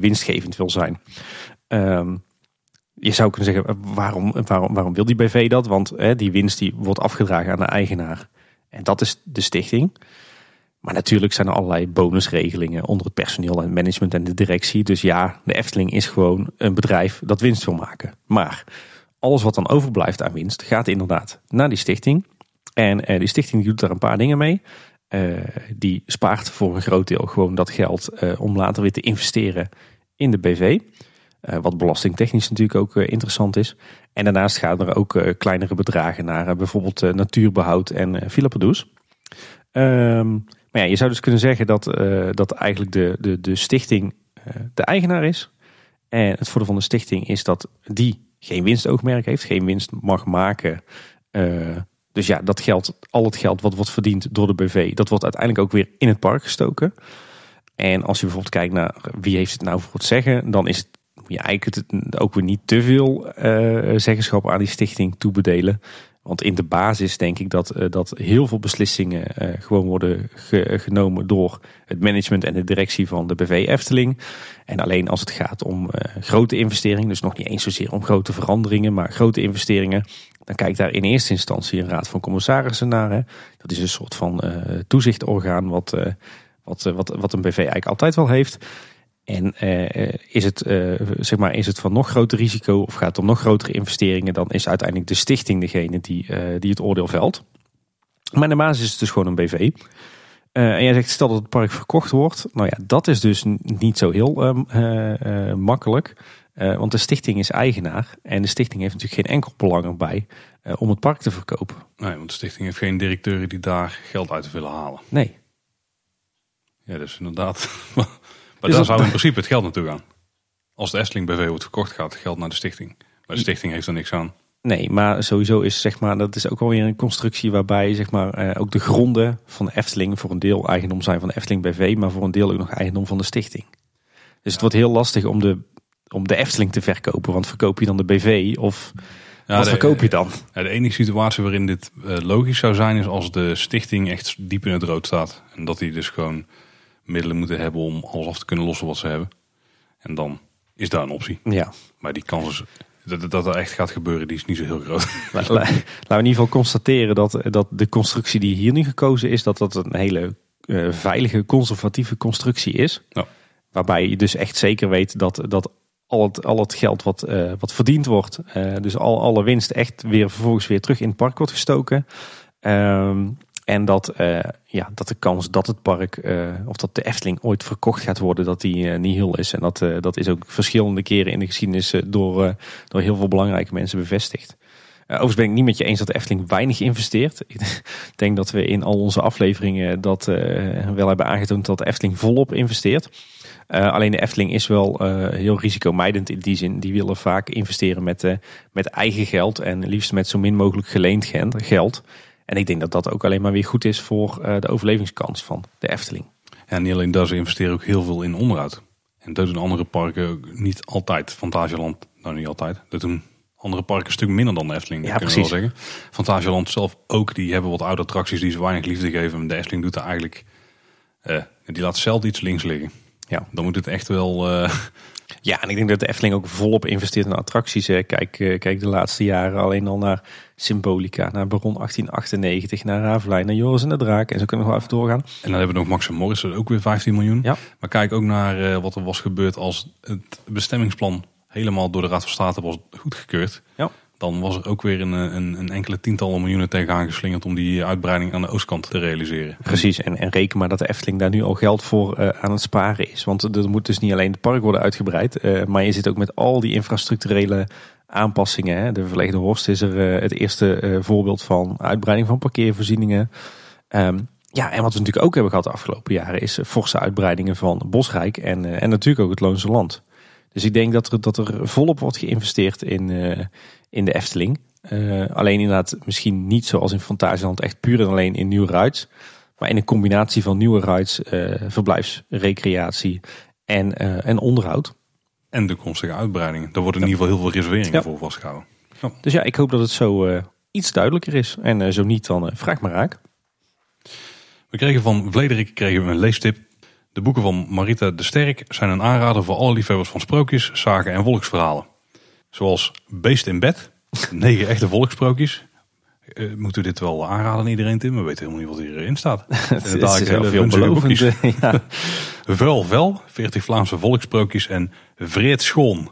winstgevend wil zijn. Ehm, je zou kunnen zeggen, waarom, waarom, waarom wil die BV dat? Want die winst die wordt afgedragen aan de eigenaar. En dat is de stichting. Maar natuurlijk zijn er allerlei bonusregelingen onder het personeel en management en de directie. Dus ja, de Efteling is gewoon een bedrijf dat winst wil maken. Maar alles wat dan overblijft aan winst gaat inderdaad naar die stichting. En uh, die stichting doet daar een paar dingen mee. Uh, die spaart voor een groot deel gewoon dat geld uh, om later weer te investeren in de BV. wat belastingtechnisch natuurlijk ook interessant is. En daarnaast gaan er ook kleinere bedragen naar bijvoorbeeld natuurbehoud en Padus. Um, ja, je zou dus kunnen zeggen dat, dat eigenlijk de, de, de stichting de eigenaar is. En het voordeel van de stichting is dat die geen winstoogmerk heeft, geen winst mag maken dus ja, dat geld, al het geld wat wordt verdiend door de BV, dat wordt uiteindelijk ook weer in het park gestoken. En als je bijvoorbeeld kijkt naar wie heeft het nou voor het zeggen, dan is ja, eigenlijk ook weer niet te veel zeggenschap aan die stichting toebedelen. Want in de basis denk ik dat, uh, dat heel veel beslissingen uh, gewoon worden ge genomen door het management en de directie van de BV Efteling. En alleen als het gaat om grote investeringen, dus nog niet eens zozeer om grote veranderingen, maar grote investeringen, dan kijkt daar in eerste instantie een raad van commissarissen naar. Hè. Dat is een soort van toezichtorgaan wat, wat, wat, wat een BV eigenlijk altijd wel heeft. En eh, is, het, eh, zeg maar, is het van nog groter risico of gaat het om nog grotere investeringen, dan is uiteindelijk de stichting degene die, eh, die het oordeel velt. Maar in de basis is het dus gewoon een BV. Eh, en jij zegt, stel dat het park verkocht wordt. Nou ja, dat is dus niet zo heel ehm, eh, eh, makkelijk. Eh, want de stichting is eigenaar. En de stichting heeft natuurlijk geen enkel belang erbij eh, om het park te verkopen. Nee, want de stichting heeft geen directeuren die daar geld uit willen halen. Nee. Ja, dus inderdaad. maar daar zou in principe het geld naartoe gaan. Als de Efteling BV wordt verkocht, gaat het geld naar de stichting. Maar de stichting heeft er niks aan. Nee, maar sowieso is zeg maar, dat is ook alweer een constructie waarbij zeg maar, eh, ook de gronden van de Efteling voor een deel eigendom zijn van de Efteling BV, maar voor een deel ook nog eigendom van de stichting. Dus het wordt heel lastig om de, om de Efteling te verkopen, want verkoop je dan de BV of Ja, wat de- verkoop je dan? Ja, de enige situatie waarin dit eh, logisch zou zijn, is als de stichting echt diep in het rood staat. En dat die dus gewoon middelen moeten hebben om alles af te kunnen lossen wat ze hebben. En dan is daar een optie. Ja, Maar die kans is, dat, dat er echt gaat gebeuren, die is niet zo heel groot. La- la- laten we in ieder geval constateren dat, dat de constructie die hier nu gekozen is, dat dat een hele eh, veilige, conservatieve constructie is. Ja. Waarbij je dus echt zeker weet dat, dat al, het, al het geld wat, eh, wat verdiend wordt, eh, dus al alle winst echt weer vervolgens weer terug in het park wordt gestoken. Ehm, en dat, eh, ja, dat de kans dat het park, eh, of dat de Efteling ooit verkocht gaat worden, dat die eh, niet heel is. En dat, dat is ook verschillende keren in de geschiedenis door, door heel veel belangrijke mensen bevestigd. Overigens ben ik niet met je eens dat de Efteling weinig investeert. Ik denk dat we in al onze afleveringen dat wel hebben aangetoond dat de Efteling volop investeert. Alleen de Efteling is wel heel risicomijdend in die zin. Die willen vaak investeren met, met eigen geld en liefst met zo min mogelijk geleend geld. En ik denk dat dat ook alleen maar weer goed is voor uh, de overlevingskans van de Efteling. Ja, niet alleen dat, ze investeren ook heel veel in onderhoud. En dat doen andere parken ook niet altijd. Fantasieland, nou niet altijd. Dat doen andere parken een stuk minder dan de Efteling, ja, kunnen we wel zeggen. Fantasieland zelf ook, die hebben wat oude attracties die ze weinig liefde geven. De Efteling doet er eigenlijk, uh, die laat zelden iets links liggen. Ja. Dan moet het echt wel... Uh... Ja, en ik denk dat de Efteling ook volop investeert in attracties. Kijk, uh, kijk de laatste jaren alleen al naar Symbolica, naar Baron 1898, naar Ravelijn, naar Joris en de Draak. En zo kunnen we nog even doorgaan. En dan hebben we nog Max en Morris, dat is ook weer 15 miljoen. Ja. Maar kijk ook naar uh, wat er was gebeurd als het bestemmingsplan helemaal door de Raad van State was goedgekeurd. Ja. Dan was er ook weer een, een, een enkele tientallen miljoenen tegenaan geslingerd om die uitbreiding aan de oostkant te realiseren. Precies, en, en reken maar dat de Efteling daar nu al geld voor uh, aan het sparen is. Want er moet dus niet alleen het park worden uitgebreid, uh, maar je zit ook met al die infrastructurele aanpassingen. Hè. De verlegde Horst is er het eerste voorbeeld van. Uitbreiding van parkeervoorzieningen. Um, ja, en wat we natuurlijk ook hebben gehad de afgelopen jaren is forse uitbreidingen van Bosrijk en, en natuurlijk ook het Loonse Land. Dus ik denk dat er, dat er volop wordt geïnvesteerd in, uh, in de Efteling. Uh, alleen inderdaad misschien niet zoals in Fantasieland echt puur en alleen in nieuwe rides. Maar in een combinatie van nieuwe rides, uh, verblijfsrecreatie en, en onderhoud. En de toekomstige uitbreidingen. Daar worden in ieder geval heel veel reserveringen ja. voor vastgehouden. Ja. Dus ja, ik hoop dat het zo iets duidelijker is. En zo niet, dan vraag maar raak. We kregen van Vlederik kregen we een leestip. De boeken van Marita de Sterk zijn een aanrader voor alle liefhebbers van sprookjes, zagen en volksverhalen. Zoals Beest in bed, negen echte volkssprookjes. Uh, moeten we dit wel aanraden aan iedereen, Tim? We weten helemaal niet wat hierin staat. Het is, is heel veelbelovend. Ja. Vuil vel, 40 Vlaamse volkssprookjes en Vreed Schoon.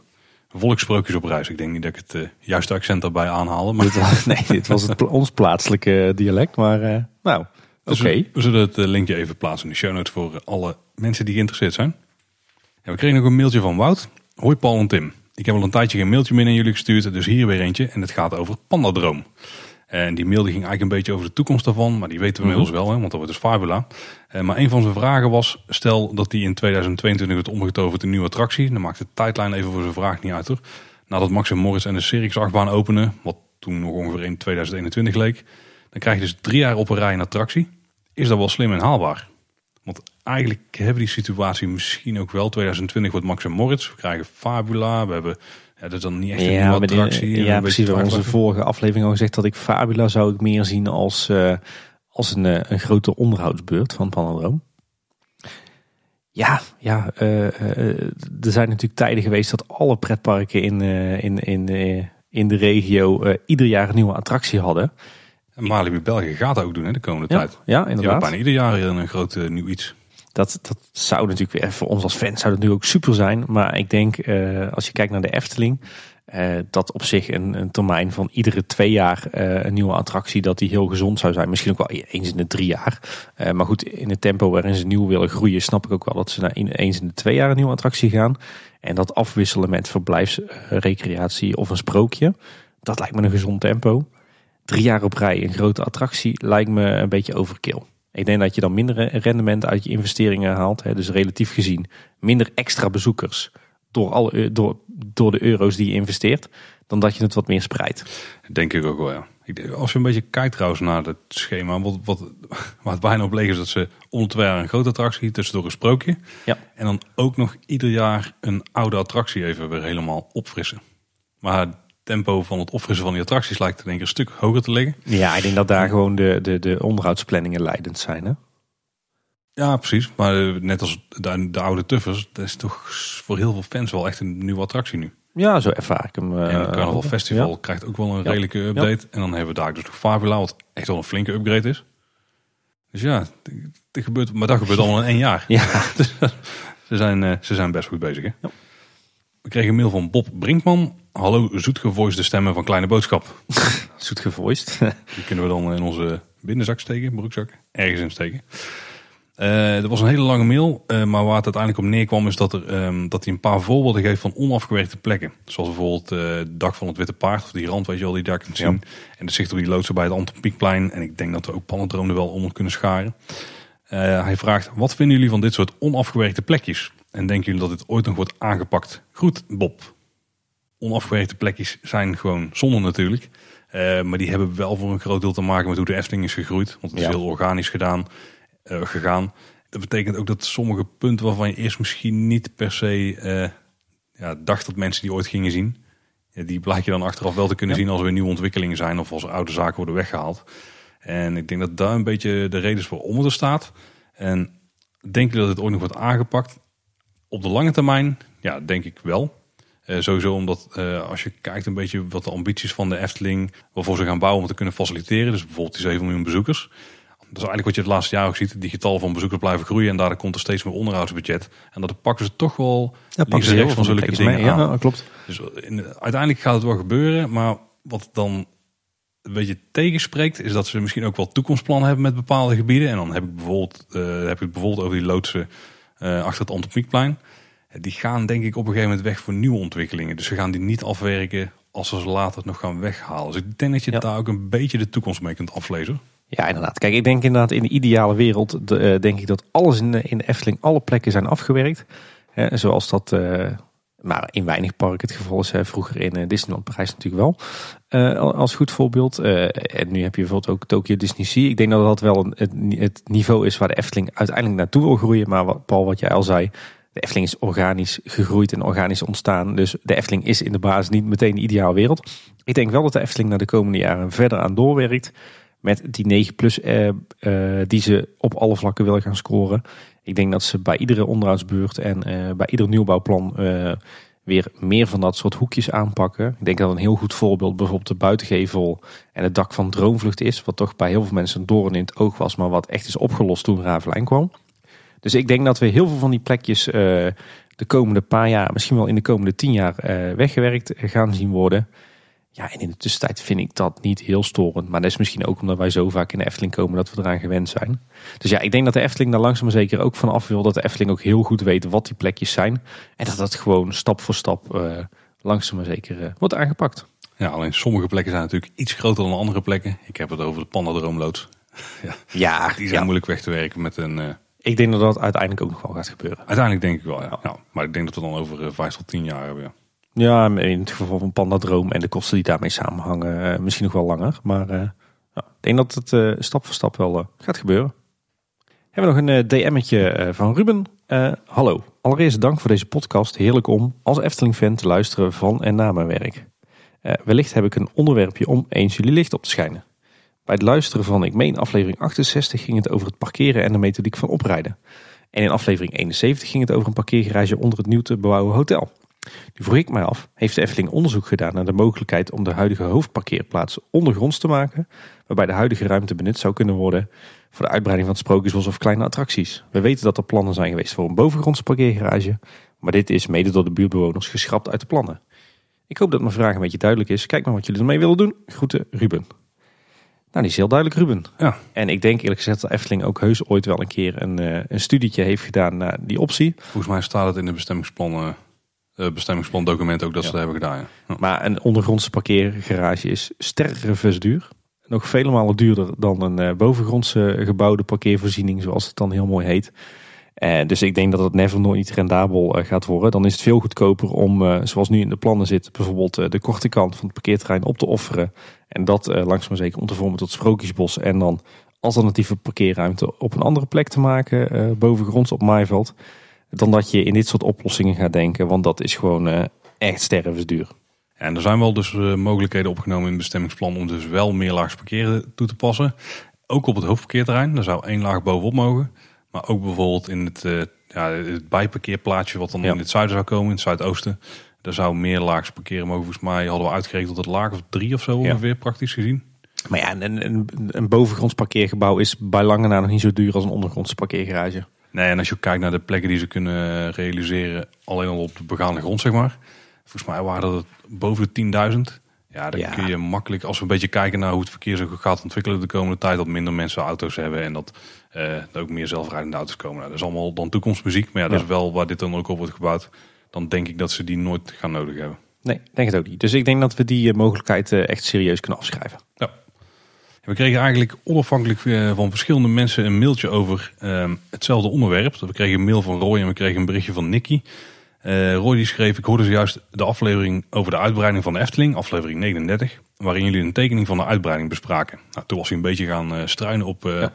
Volkssprookjes op reis. Ik denk niet dat ik het uh, juiste accent daarbij aanhaalde. Maar... Dit was, nee, dit was het, ons plaatselijke dialect. Maar uh, nou, dus oké. Okay. We, zullen het linkje even plaatsen in de show notes voor alle mensen die geïnteresseerd zijn. Ja, we kregen nog een mailtje van Wout. Hoi Paul en Tim. Ik heb al een tijdje geen mailtje meer naar jullie gestuurd, dus hier weer eentje. En het gaat over Pandadroom. En die mail die ging eigenlijk een beetje over de toekomst daarvan, maar die weten we inmiddels wel, hè, want dat wordt dus Fabula. Uh, maar een van zijn vragen was, stel dat die in 2022 wordt omgetoverd in een nieuwe attractie. Dan maakt de tijdlijn even voor zijn vraag niet uit hoor. Nadat Max en Morris en de Circus achtbaan openen, wat toen nog ongeveer in 2021 leek. Dan krijg je dus drie jaar op een rij een attractie. Is dat wel slim en haalbaar? Want eigenlijk hebben die situatie misschien ook wel. 2020 wordt Max en Moritz. We krijgen Fabula. We hebben ja, dat is dan niet echt een ja, nieuwe attractie. Die, ja, precies. We hebben onze vorige aflevering al gezegd dat ik Fabula zou ik meer zien als, uh, als een, uh, een grote onderhoudsbeurt van Panadroom. Ja, ja uh, er zijn natuurlijk tijden geweest dat alle pretparken in, in, in, in de regio ieder jaar een nieuwe attractie hadden. En Malibu België gaat dat ook doen hè, de komende ja, tijd. Ja, inderdaad. Die hebben bijna ieder jaar een groot nieuw iets. Dat, dat zou natuurlijk weer voor ons als fans zou dat nu ook super zijn. Maar ik denk, eh, als je kijkt naar de Efteling, eh, dat op zich een, een termijn van iedere twee jaar eh, een nieuwe attractie, dat die heel gezond zou zijn. Misschien ook wel eens in de drie jaar. Eh, maar goed, in het tempo waarin ze nieuw willen groeien, snap ik ook wel dat ze naar in, eens in de twee jaar een nieuwe attractie gaan. En dat afwisselen met verblijfsrecreatie of een sprookje, dat lijkt me een gezond tempo. Drie jaar op rij een grote attractie lijkt me een beetje overkill. Ik denk dat je dan minder rendement uit je investeringen haalt. Hè, dus relatief gezien minder extra bezoekers door, alle, door, door de euro's die je investeert, dan dat je het wat meer spreidt. Denk ik ook wel, ja. Ik als je een beetje kijkt trouwens naar het schema, wat, wat, waar het bijna op leeg is dat ze om de twee jaar een grote attractie, tussendoor een sprookje. Ja. En dan ook nog ieder jaar een oude attractie even weer helemaal opfrissen. Maar tempo van het opfrissen van die attracties lijkt er denk ik een stuk hoger te liggen. Ja, ik denk dat daar gewoon de, de, de onderhoudsplanningen leidend zijn. Hè? Ja, precies. Maar eh, net als de, de oude Tuffers, dat is toch voor heel veel fans wel echt een nieuwe attractie nu. Ja, zo ervaar ik hem. En het eh, Carnaval ook. Festival Ja. krijgt ook wel een Ja. redelijke update. En dan hebben we daar dus nog Fabula, wat echt wel een flinke upgrade is. Dus ja, het gebeurt, maar dat gebeurt allemaal in één jaar. Ja, Ze zijn, eh, ze zijn best goed bezig. Hè? Ja. We kregen een mail van Bob Brinkman. Hallo zoetgevoiste stemmen van Kleine Boodschap. zoet gevoiced. Die kunnen we dan in onze binnenzak steken, broekzak, ergens in steken. Eh er was een hele lange mail, eh, maar waar het uiteindelijk op neerkwam is dat, er, ehm, dat hij een paar voorbeelden geeft van onafgewerkte plekken. Zoals bijvoorbeeld eh het dak van het Witte Paard, of die rand weet je wel, die daar kunt zien. En de zicht op die loodsen bij het Anton Pieckplein. En ik denk dat we ook Pannendroom er wel onder kunnen scharen. Eh, hij vraagt, wat vinden jullie van dit soort onafgewerkte plekjes? En denken jullie dat dit ooit nog wordt aangepakt? Goed, Bob. Onafgewerkte plekjes zijn gewoon zonde natuurlijk. Eh, maar die hebben wel voor een groot deel te maken met hoe de Efteling is gegroeid. Want het is heel organisch gedaan, eh, gegaan. Dat betekent ook dat sommige punten waarvan je eerst misschien niet per se eh, ja, dacht dat mensen die ooit gingen zien. Die blijkt je dan achteraf wel te kunnen Ja. zien als er weer nieuwe ontwikkelingen zijn of als er oude zaken worden weggehaald. En ik denk dat daar een beetje de reden is waarom het er staat. En denk je dat het ooit nog wordt aangepakt? Op de lange termijn, ja, denk ik wel. Eh, sowieso omdat eh, als je kijkt een beetje wat de ambities van de Efteling, waarvoor ze gaan bouwen om te kunnen faciliteren. Dus bijvoorbeeld die 7 miljoen bezoekers. Dat is eigenlijk wat je het laatste jaar ook ziet. Die getallen van bezoekers blijven groeien en daardoor komt er steeds meer onderhoudsbudget. En dat pakken ze toch wel Ja, links en rechts van zulke dingen Ja, aan. ja, klopt. Dus in, uiteindelijk gaat het wel gebeuren. Maar wat dan een beetje tegenspreekt, is dat ze misschien ook wel toekomstplannen hebben met bepaalde gebieden. En dan heb ik bijvoorbeeld, eh, heb ik bijvoorbeeld over die loodsen eh, achter het Antropiekplein. Die gaan denk ik op een gegeven moment weg voor nieuwe ontwikkelingen. Dus ze gaan die niet afwerken als ze ze later nog gaan weghalen. Dus ik denk dat je Ja. daar ook een beetje de toekomst mee kunt aflezen. Ja, inderdaad. Kijk, ik denk inderdaad in de ideale wereld, de, eh, denk ik dat alles in de, in de Efteling, alle plekken zijn afgewerkt. Hè, zoals dat, eh, maar in weinig parken het geval is. Hè. Vroeger in eh, Disneyland Parijs natuurlijk wel. Al- als goed voorbeeld. En nu heb je bijvoorbeeld ook Tokyo Disney Sea. Ik denk dat dat wel een, het niveau is waar de Efteling uiteindelijk naartoe wil groeien. Maar wat, Paul, wat jij al zei, de Efteling is organisch gegroeid en organisch ontstaan. Dus de Efteling is in de basis niet meteen de ideale wereld. Ik denk wel dat de Efteling naar de komende jaren verder aan doorwerkt. Met die 9 plus eh, eh, die ze op alle vlakken willen gaan scoren. Ik denk dat ze bij iedere onderhoudsbeurt en eh, bij ieder nieuwbouwplan eh, weer meer van dat soort hoekjes aanpakken. Ik denk dat een heel goed voorbeeld bijvoorbeeld de buitengevel en het dak van Droomvlucht is. Wat toch bij heel veel mensen een doorn in het oog was, maar wat echt is opgelost toen Ravelijn kwam. Dus ik denk dat we heel veel van die plekjes eh, de komende paar jaar, misschien wel in de komende tien jaar, eh, weggewerkt gaan zien worden. Ja, en in de tussentijd vind ik dat niet heel storend. Maar dat is misschien ook omdat wij zo vaak in de Efteling komen dat we eraan gewend zijn. Dus ja, ik denk dat de Efteling daar langzaam maar zeker ook van af wil. Dat de Efteling ook heel goed weet wat die plekjes zijn. En dat dat gewoon stap voor stap eh, langzaam maar zeker wordt aangepakt. Ja, alleen sommige plekken zijn natuurlijk iets groter dan andere plekken. Ik heb het over de Pandadroomloods. Ja, Die zijn moeilijk weg te werken met een... ik denk dat dat uiteindelijk ook nog wel gaat gebeuren. uiteindelijk denk ik wel, ja. ja. Maar ik denk dat we dan over eh, vijf tot tien jaar hebben, ja. Ja, in het geval van Pandadroom en de kosten die daarmee samenhangen, eh, misschien nog wel langer. Maar eh, ja, ik denk dat het stap voor stap wel gaat gebeuren. Hebben we nog een DM'tje van Ruben. Hallo, allereerst dank voor deze podcast. Heerlijk om als Efteling-fan te luisteren van en na mijn werk. Wellicht heb ik een onderwerpje om eens jullie licht op te schijnen. Bij het luisteren van, ik meen aflevering 68, ging het over het parkeren en de methodiek van oprijden. En in aflevering 71 ging het over een parkeergarage onder het nieuw te bouwen hotel. Nu vroeg ik mij af, heeft de Efteling onderzoek gedaan naar de mogelijkheid om de huidige hoofdparkeerplaats ondergronds te maken, waarbij de huidige ruimte benut zou kunnen worden voor de uitbreiding van Sprookjesbos of kleine attracties. We weten dat er plannen zijn geweest voor een bovengrondse parkeergarage, maar dit is mede door de buurtbewoners geschrapt uit de plannen. Ik hoop dat mijn vraag een beetje duidelijk is. Kijk maar wat jullie ermee willen doen. Groeten, Ruben. Nou, die is heel duidelijk, Ruben. Ja. En ik denk eerlijk gezegd dat Efteling ook heus ooit wel een keer een, uh, een studietje heeft gedaan naar die optie. Volgens mij staat het in de bestemmingsplan, uh, bestemmingsplan document ook dat Ja. ze dat hebben gedaan. Ja. Ja. Maar een ondergrondse parkeergarage is sterrenvers duur. Nog vele malen duurder dan een eh, bovengrondse gebouwde parkeervoorziening, zoals het dan heel mooi heet. Eh, dus ik denk dat het never nooit niet rendabel eh, gaat worden. Dan is het veel goedkoper om, eh, zoals nu in de plannen zit, bijvoorbeeld de korte kant van het parkeerterrein op te offeren. En dat langzaam maar zeker om te vormen tot Sprookjesbos. En dan alternatieve parkeerruimte op een andere plek te maken, bovengronds op Maaiveld. Dan dat je in dit soort oplossingen gaat denken, want dat is gewoon echt stervensduur. En er zijn wel dus mogelijkheden opgenomen in het bestemmingsplan om dus wel meerlaags parkeren toe te passen. Ook op het hoofdparkeerterrein, daar zou één laag bovenop mogen. Maar ook bijvoorbeeld in het, eh, ja, het bijparkeerplaatsje wat dan Ja. in het zuiden zou komen, in het zuidoosten. Daar zou meerlaags parkeren mogen. Volgens mij hadden we uitgerekend tot het laag of drie of zo Ja. ongeveer, praktisch gezien. Maar ja, een, een, een bovengronds parkeergebouw is bij lange na nog niet zo duur als een ondergrondse parkeergarage. Nee, en als je kijkt naar de plekken die ze kunnen realiseren, alleen al op de begaande grond, zeg maar. Volgens mij waren dat boven de 10.000. Ja, dan Ja. kun je makkelijk, als we een beetje kijken naar hoe het verkeer zich gaat ontwikkelen de komende tijd, dat minder mensen auto's hebben en dat eh, er ook meer zelfrijdende auto's komen. Nou, dat is allemaal dan toekomstmuziek, maar ja, dat Ja. is wel waar dit dan ook op wordt gebouwd. Dan denk ik dat ze die nooit gaan nodig hebben. Nee, denk het ook niet. Dus ik denk dat we die eh, mogelijkheid eh, echt serieus kunnen afschrijven. Ja. We kregen eigenlijk onafhankelijk eh, van verschillende mensen een mailtje over ehm, hetzelfde onderwerp. We kregen een mail van Roy en we kregen een berichtje van Nicky. Eh, Roy die schreef, ik hoorde zojuist de aflevering over de uitbreiding van de Efteling, aflevering 39, waarin jullie een tekening van de uitbreiding bespraken. Nou, toen was hij een beetje gaan eh, struinen op, eh Ja.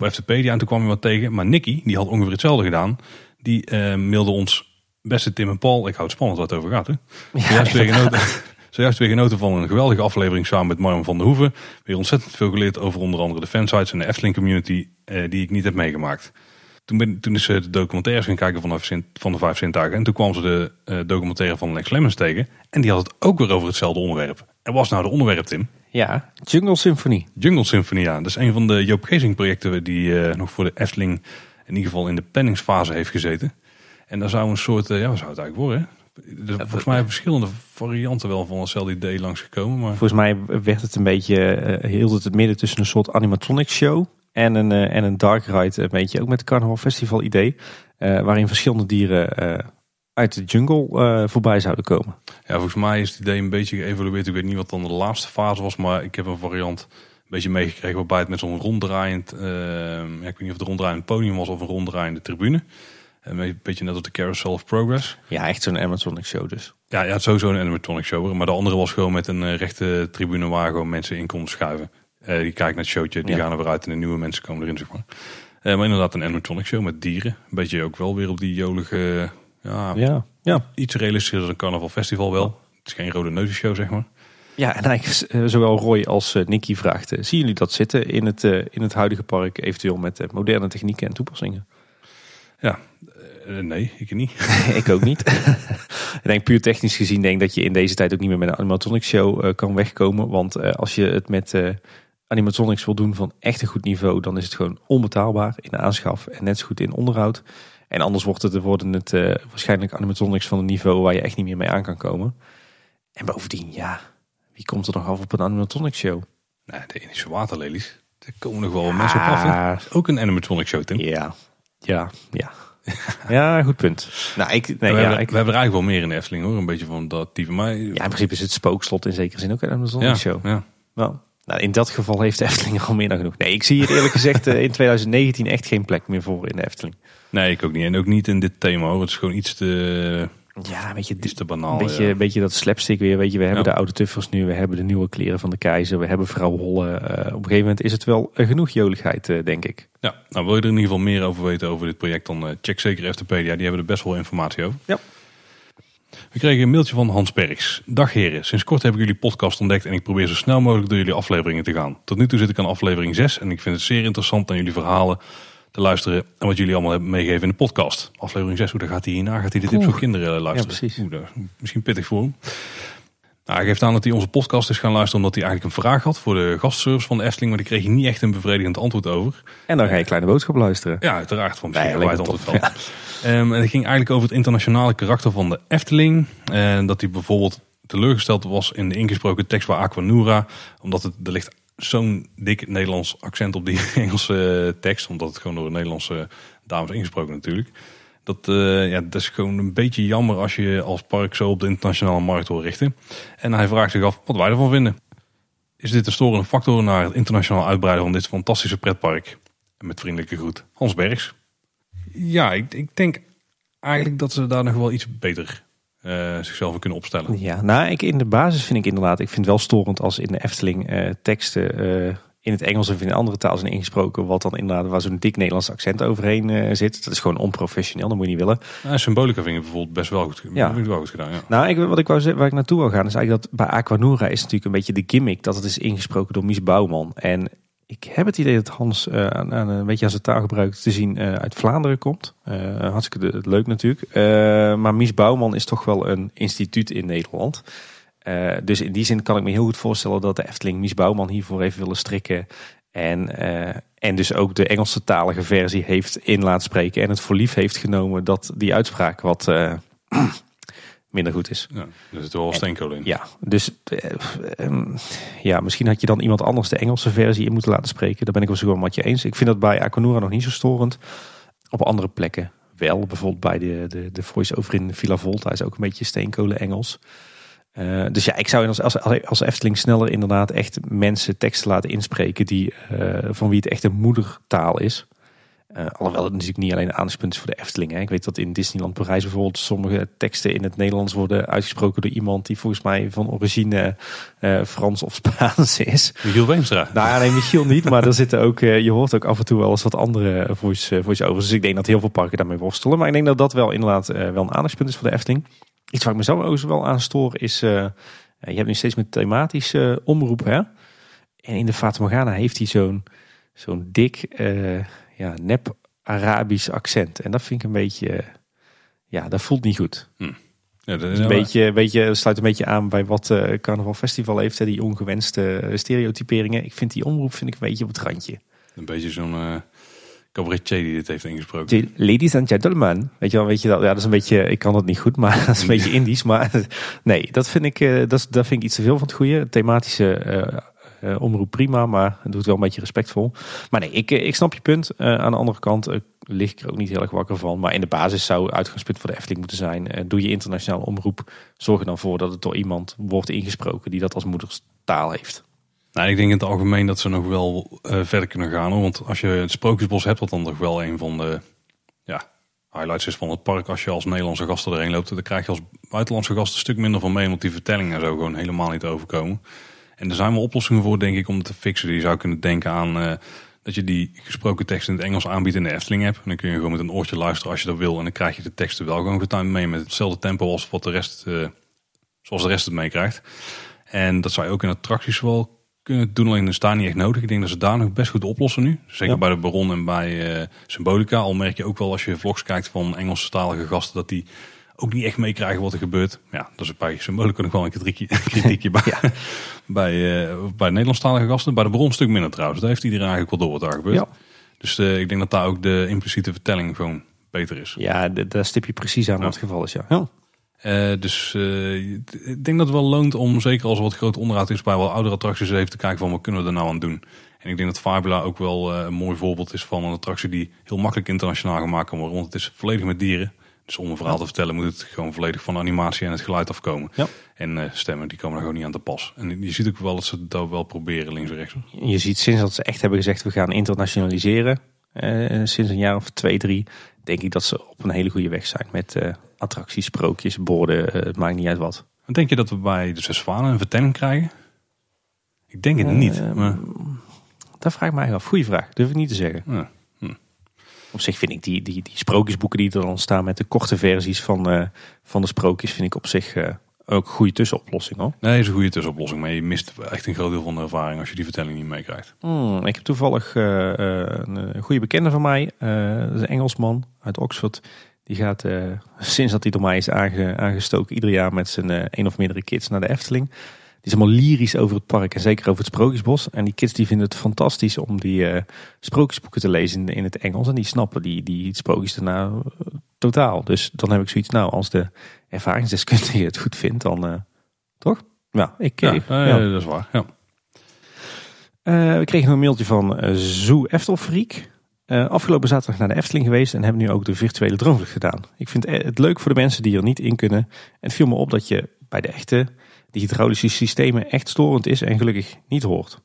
Op FTpedia en toen kwam hij wat tegen. Maar Nicky, die had ongeveer hetzelfde gedaan. Die eh, mailde ons, beste Tim en Paul, ik houd het spannend wat het over gaat. Hè? Zojuist, weer genoten, zojuist weer genoten van een geweldige aflevering samen met Marm van der Hoeven. Weer ontzettend veel geleerd over onder andere de fansites en de Efteling community eh, die ik niet heb meegemaakt. Toen, ben, toen is ze de documentaires gaan kijken van de, Sint- van de vijf zintuigen. En toen kwam ze de eh, documentaire van Lex Lemmens tegen. En die had het ook weer over hetzelfde onderwerp. En was nou de onderwerp, Tim? Ja, Jungle Symphony. Jungle Symphony, ja. Dat is een van de Joop Gezing projecten die eh, nog voor de Efteling in ieder geval in de planningsfase heeft gezeten. En daar zou een soort, eh, ja wat zou het eigenlijk worden? volgens mij verschillende varianten wel van hetzelfde idee langsgekomen. Maar Volgens mij werd het een beetje, eh, hield het het midden tussen een soort animatronic show en een, en een dark ride. Een beetje ook met het Carnaval Festival idee. waarin verschillende dieren uit de jungle eh, voorbij zouden komen. ja, volgens mij is het idee een beetje geëvalueerd. Ik weet niet wat dan de laatste fase was, maar ik heb een variant een beetje meegekregen waarbij het met zo'n ronddraaiend, eh, ja, ik weet niet of het ronddraaiend podium was of een ronddraaiende tribune. Een beetje net op de Carousel of Progress. Ja, echt zo'n animatronic show dus. Ja, ja, sowieso een animatronic show. Maar de andere was gewoon met een eh, rechte tribune waar gewoon mensen in konden schuiven. Eh, die kijken naar het showtje, die Ja. gaan er weer uit en de nieuwe mensen komen erin, zeg maar. Eh, maar inderdaad een animatronic show met dieren. Een beetje ook wel weer op die jolige, ja, Ja, ja. iets realistischer dan een carnaval festival wel. Het is geen rode neusenshow, zeg maar. Ja, en eigenlijk eh, zowel Roy als eh, Nicky vraagt, eh, zien jullie dat zitten in het, in het huidige park, eventueel met moderne technieken en toepassingen? Ja, nee, ik niet. ik ook niet. ik denk puur technisch gezien denk dat je in deze tijd ook niet meer met een animatronic show kan wegkomen. Want als je het met animatronics wil doen van echt een goed niveau, dan is het gewoon onbetaalbaar in de aanschaf en net zo goed in onderhoud. En anders wordt het, worden het eh, waarschijnlijk animatronics van een niveau waar je echt niet meer mee aan kan komen. En bovendien, ja, wie komt er nog af op een animatronic show? Nee, de Indische waterlelies. Daar komen nog wel mensen op af. Ook een animatronic show, Tim. Ja, ja, ja. ja, goed punt. Nou, ik, nee, we, ja, hebben, ik, we hebben er eigenlijk wel meer in de Efteling hoor. Een beetje van dat type. Maar, ja, in principe is het spookslot in zekere zin ook een animatronic ja, show. ja. Wel, nou, in dat geval heeft de Efteling al meer dan genoeg. Nee, ik zie hier eerlijk gezegd eh, in 2019 echt geen plek meer voor in de Efteling. Nee, ik ook niet. En ook niet in dit thema hoor. Het is gewoon iets te, Ja, een beetje, iets te banaal. een beetje, ja. beetje dat slapstick weer. Weet je, we hebben Ja. de oude tuffers nu, we hebben de nieuwe kleren van de keizer, we hebben vrouw Holle. Eh, op een gegeven moment is het wel genoeg joligheid, eh, denk ik. Ja, nou wil je er in ieder geval meer over weten over dit project, dan check zeker FTpedia. Die hebben er best wel informatie over. Ja. We kregen een mailtje van Hans Bergs. Dag heren, sinds kort heb ik jullie podcast ontdekt en ik probeer zo snel mogelijk door jullie afleveringen te gaan. Tot nu toe zit ik aan aflevering 6 en ik vind het zeer interessant aan jullie verhalen te luisteren. En wat jullie allemaal hebben meegegeven in de podcast. Aflevering 6, hoe dan gaat hij hierna? Gaat hij de tips voor kinderen luisteren? Ja, precies. Oeh, dat is misschien pittig voor hem. Nou, hij geeft aan dat hij onze podcast is gaan luisteren omdat hij eigenlijk een vraag had voor de gastservice van de Efteling. Maar die kreeg hij niet echt een bevredigend antwoord over. En dan ga je kleine boodschap luisteren. Ja, uiteraard. Van Nee, misschien wij het antwoord wel. Ehm, en het ging eigenlijk over het internationale karakter van de Efteling. En dat hij bijvoorbeeld teleurgesteld was in de ingesproken tekst bij Aquanura. Omdat het, er ligt zo'n dik Nederlands accent op die Engelse tekst. Omdat het gewoon door de Nederlandse dames ingesproken natuurlijk. Dat, eh, ja, dat is gewoon een beetje jammer als je als park zo op de internationale markt wil richten. En hij vraagt zich af wat wij ervan vinden. Is dit een storende factor naar het internationaal uitbreiden van dit fantastische pretpark? Met vriendelijke groet, Hans Bergs. Ja, ik, ik denk eigenlijk dat ze daar nog wel iets beter eh, zichzelf kunnen opstellen. Ja, nou, ik, in de basis vind ik inderdaad, ik vind het wel storend als in de Efteling eh, teksten eh, in het Engels of in een andere taal zijn ingesproken, wat dan inderdaad waar zo'n dik Nederlands accent overheen zit. Dat is gewoon onprofessioneel, dat moet je niet willen. Nou, symbolica vind ik bijvoorbeeld best wel goed, Ja. vind ik wel goed gedaan. Ja. Nou, ik, wat ik wou zeggen, waar ik naartoe wil gaan, is eigenlijk dat bij Aquanura is natuurlijk een beetje de gimmick dat het is ingesproken door Mies Bouwman. En ik heb het idee dat Hans eh, aan, een beetje aan zijn taalgebruik te zien eh, uit Vlaanderen komt. Eh hartstikke leuk natuurlijk. Maar Mies Bouwman is toch wel een instituut in Nederland. Dus in die zin kan ik me heel goed voorstellen dat de Efteling Mies Bouwman hiervoor heeft willen strikken. En, en dus ook de Engelse talige versie heeft in laten spreken. En het voor lief heeft genomen dat die uitspraak wat minder goed is. Ja, er zit wel steenkool in. Ja, dus eh, ehm, ja, misschien had je dan iemand anders de Engelse versie in moeten laten spreken. Daar ben ik wel zo wel met je eens. Ik vind dat bij Aquanura nog niet zo storend. Op andere plekken wel. Bijvoorbeeld bij de, de, de voice-over in Villa Volta is ook een beetje steenkolen Engels. Eh, dus ja, ik zou als, als, als Efteling sneller inderdaad echt mensen teksten laten inspreken die, eh, van wie het echt een moedertaal is. Eh, alhoewel het natuurlijk niet alleen een aandachtspunt is voor de Efteling. Hè. Ik weet dat in Disneyland Parijs bijvoorbeeld sommige teksten in het Nederlands worden uitgesproken door iemand die volgens mij van origine eh, Frans of Spaans is. Michiel Veenstra. Nou ja, nee, Michiel niet, maar er zitten ook, eh, je hoort ook af en toe wel eens wat andere voice, eh, voice-overs. Dus ik denk dat heel veel parken daarmee worstelen. Maar ik denk dat dat wel inderdaad wel een aandachtspunt is voor de Efteling. Iets waar ik me zo ook wel aan stoor is, je hebt nu steeds met thematische omroep hè. En in de Fata Morgana heeft hij zo'n zo'n dik, ja, nep Arabisch accent. En dat vind ik een beetje, eh, ja, dat voelt niet goed. Ja, dat is een beetje, een beetje, sluit een beetje aan bij wat eh Carnaval Festival heeft. Hè, die ongewenste stereotyperingen. Ik vind die omroep vind ik een beetje op het randje. Een beetje zo'n eh cabaretier die dit heeft ingesproken. Ladies and gentlemen. Weet je wel, weet je dat? Ja, dat is een beetje, ik kan het niet goed, maar dat is een beetje Indisch. Maar nee, dat vind ik, dat, dat vind ik iets te veel van het goede. Thematische eh, omroep prima, maar het doet wel een beetje respectvol. Maar nee, ik, eh, ik snap je punt. Eh, aan de andere kant eh, lig ik er ook niet heel erg wakker van. Maar in de basis zou uitgangspunt voor de Efteling moeten zijn. doe je internationale omroep. Zorg er dan voor dat het door iemand wordt ingesproken die dat als moederstaal heeft. Nou, ik denk in het algemeen dat ze nog wel verder kunnen gaan. Want als je het Sprookjesbos hebt, wat dan toch wel een van de ja, highlights is van het park. Als je als Nederlandse gasten erheen loopt, dan krijg je als buitenlandse gast een stuk minder van mee. Want die vertellingen zo gewoon helemaal niet overkomen. En er zijn wel oplossingen voor, denk ik, om het te fixen. Je zou kunnen denken aan eh, dat je die gesproken tekst in het Engels aanbiedt in de Efteling app. En dan kun je gewoon met een oortje luisteren als je dat wil. En dan krijg je de teksten wel gewoon getimed mee met hetzelfde tempo als wat de rest, eh, zoals de rest het meekrijgt. En dat zou je ook in attracties wel kunnen doen, alleen is daar niet echt nodig. Ik denk dat ze daar nog best goed oplossen nu. Zeker Ja. bij de Baron en bij eh, Symbolica. Al merk je ook wel als je vlogs kijkt van Engelstalige gasten dat die ook niet echt meekrijgen wat er gebeurt. Ja, dat is bij Symbolica nog wel een kritiekje, kritiekje bij, bij, eh, bij Nederlandstalige gasten. Bij de Baron een stuk minder trouwens. Daar heeft iedereen eigenlijk wel door wat daar gebeurt. Ja. Dus eh, ik denk dat daar ook de impliciete vertelling gewoon beter is. Ja, daar stip je precies aan wat het geval is. Ja. Ja. Eh, dus eh, ik denk dat het wel loont om, zeker als er wat groot onderhoud is bij wel oudere attracties, even te kijken van wat kunnen we er nou aan doen. En ik denk dat Fabula ook wel een mooi voorbeeld is van een attractie die heel makkelijk internationaal gemaakt kan worden. Want het is volledig met dieren. Dus om een verhaal te vertellen moet het gewoon volledig van de animatie en het geluid afkomen. Ja. En eh, stemmen, die komen er gewoon niet aan te pas. En je ziet ook wel dat ze dat wel proberen links en rechts. Je ziet sinds dat ze echt hebben gezegd we gaan internationaliseren, eh, sinds een jaar of twee, drie, denk ik dat ze op een hele goede weg zijn met eh, attracties, sprookjes, borden, het maakt niet uit wat. Denk je dat we bij de Zes Zwanen een vertelling krijgen? Ik denk het niet. Eh, Maar, Dat vraag ik mij af. Goeie vraag, durf ik niet te zeggen. ja. Op zich vind ik die, die, die sprookjesboeken die er dan staan met de korte versies van, eh, van de sprookjes, vind ik op zich eh, Ook een goede tussenoplossing hoor. Nee, is een goede tussenoplossing. Maar je mist echt een groot deel van de ervaring als je die vertelling niet meekrijgt. Hmm, ik heb toevallig uh, een goede bekende van mij, dat is een Engelsman uit Oxford. Die gaat, sinds dat hij door mij is aange, aangestoken, ieder jaar met zijn een of meerdere kids naar de Efteling. Is allemaal lyrisch over het park en zeker over het Sprookjesbos. En die kids die vinden het fantastisch om die sprookjesboeken te lezen in, in, het Engels. En die snappen die, die sprookjes daarna totaal. Dus dan heb ik zoiets, nou als de ervaringsdeskundige het goed vindt, dan toch? Ja, ik, ja, ja. dat is waar. Ja. We kregen een mailtje van Zoo Eftelfreak. Uh, afgelopen zaterdag naar de Efteling geweest en hebben nu ook de virtuele droomvlucht gedaan. Ik vind het leuk voor de mensen die er niet in kunnen. En het viel me op dat je bij de echte die hydraulische systemen echt storend is en gelukkig niet hoort.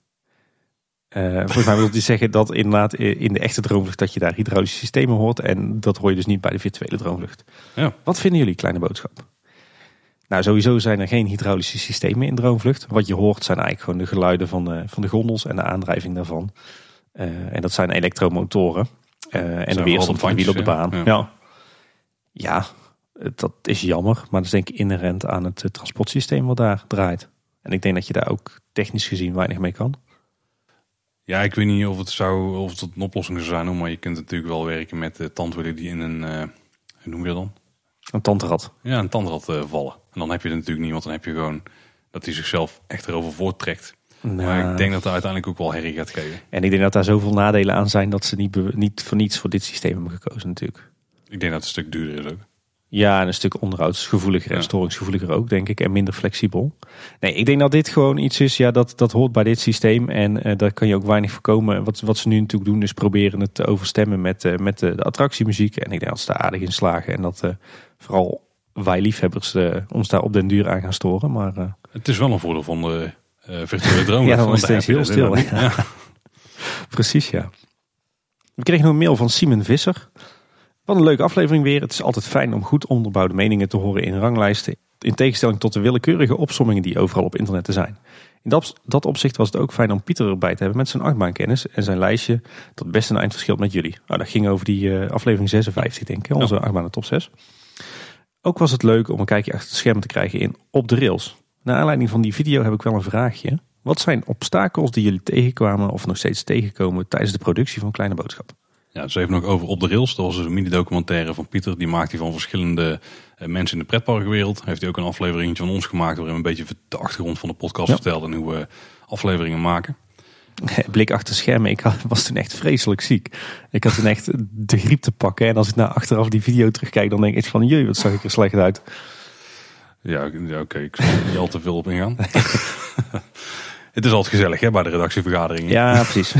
volgens mij wil hij zeggen dat inderdaad in de echte droomvlucht dat je daar hydraulische systemen hoort. En dat hoor je dus niet bij de virtuele droomvlucht. Ja. Wat vinden jullie, kleine boodschap? Nou, sowieso zijn er geen hydraulische systemen in Droomvlucht. Wat je hoort zijn eigenlijk gewoon de geluiden van de, van de gondels en de aandrijving daarvan. Uh, en dat zijn elektromotoren. Uh, en de weerstand van wiel op de baan. Ja. ja. Ja. Dat is jammer. Maar dat is denk ik inherent aan het eh, transportsysteem wat daar draait. En ik denk dat je daar ook technisch gezien weinig mee kan. Ja, ik weet niet of het, zou, of het een oplossing zou zijn. Maar je kunt natuurlijk wel werken met de tandwielen die in een... Uh, hoe noem je dat dan? Een tandrad. Ja, een tandrad uh, vallen. En dan heb je het natuurlijk niet, want dan heb je gewoon dat hij zichzelf echt erover voorttrekt. Nou, maar ik denk dat hij uiteindelijk ook wel herrie gaat geven. En ik denk dat daar zoveel nadelen aan zijn dat ze niet, niet voor niets voor dit systeem hebben gekozen natuurlijk. Ik denk dat het een stuk duurder is ook. Ja, en een stuk onderhoudsgevoeliger en storingsgevoeliger ook, denk ik. En minder flexibel. Nee, ik denk dat dit gewoon iets is, ja, dat, dat hoort bij dit systeem. En uh, daar kan je ook weinig voorkomen. Wat, wat ze nu natuurlijk doen, is proberen het te overstemmen met, uh, met de, de, attractiemuziek. En ik denk dat ze daar aardig in slagen. En dat uh, vooral wij liefhebbers ons daar op den duur aan gaan storen. Maar, het is wel een voordeel van de virtuele droom. ja, dan is het heel stil. Ja. Precies, ja. We kregen nog een mail van Simon Visser. Wat een leuke aflevering weer. Het is altijd fijn om goed onderbouwde meningen te horen in ranglijsten. In tegenstelling tot de willekeurige opsommingen die overal op internet te zijn. In dat, dat opzicht was het ook fijn om Pieter erbij te hebben met zijn achtbaankennis en zijn lijstje dat best een eind verschilt met jullie. Nou, dat ging over die uh, aflevering 56 denk ik, onze ja. achtbaan top 6. Ook was het leuk om een kijkje achter het scherm te krijgen in Op de Rails. Naar aanleiding van die video heb ik wel een vraagje. Wat zijn obstakels die jullie tegenkwamen of nog steeds tegenkomen tijdens de productie van Kleine Boodschap? Ja, dus even nog over Op de Rails. Dat was dus een mini-documentaire van Pieter. Die maakt hij van verschillende eh, mensen in de pretparkwereld. Heeft hij ook een aflevering van ons gemaakt... waarin we een beetje de achtergrond van de podcast ja. vertelden... en hoe we afleveringen maken. Blik achter schermen. Ik was toen echt vreselijk ziek. Ik had toen echt de griep te pakken. En als ik nou achteraf die video terugkijk... dan denk ik van... jee, wat zag ik er slecht uit. Ja, ja oké. Ik zal er niet al te veel op ingaan. Het is altijd gezellig hè, bij de redactievergaderingen. Ja, precies.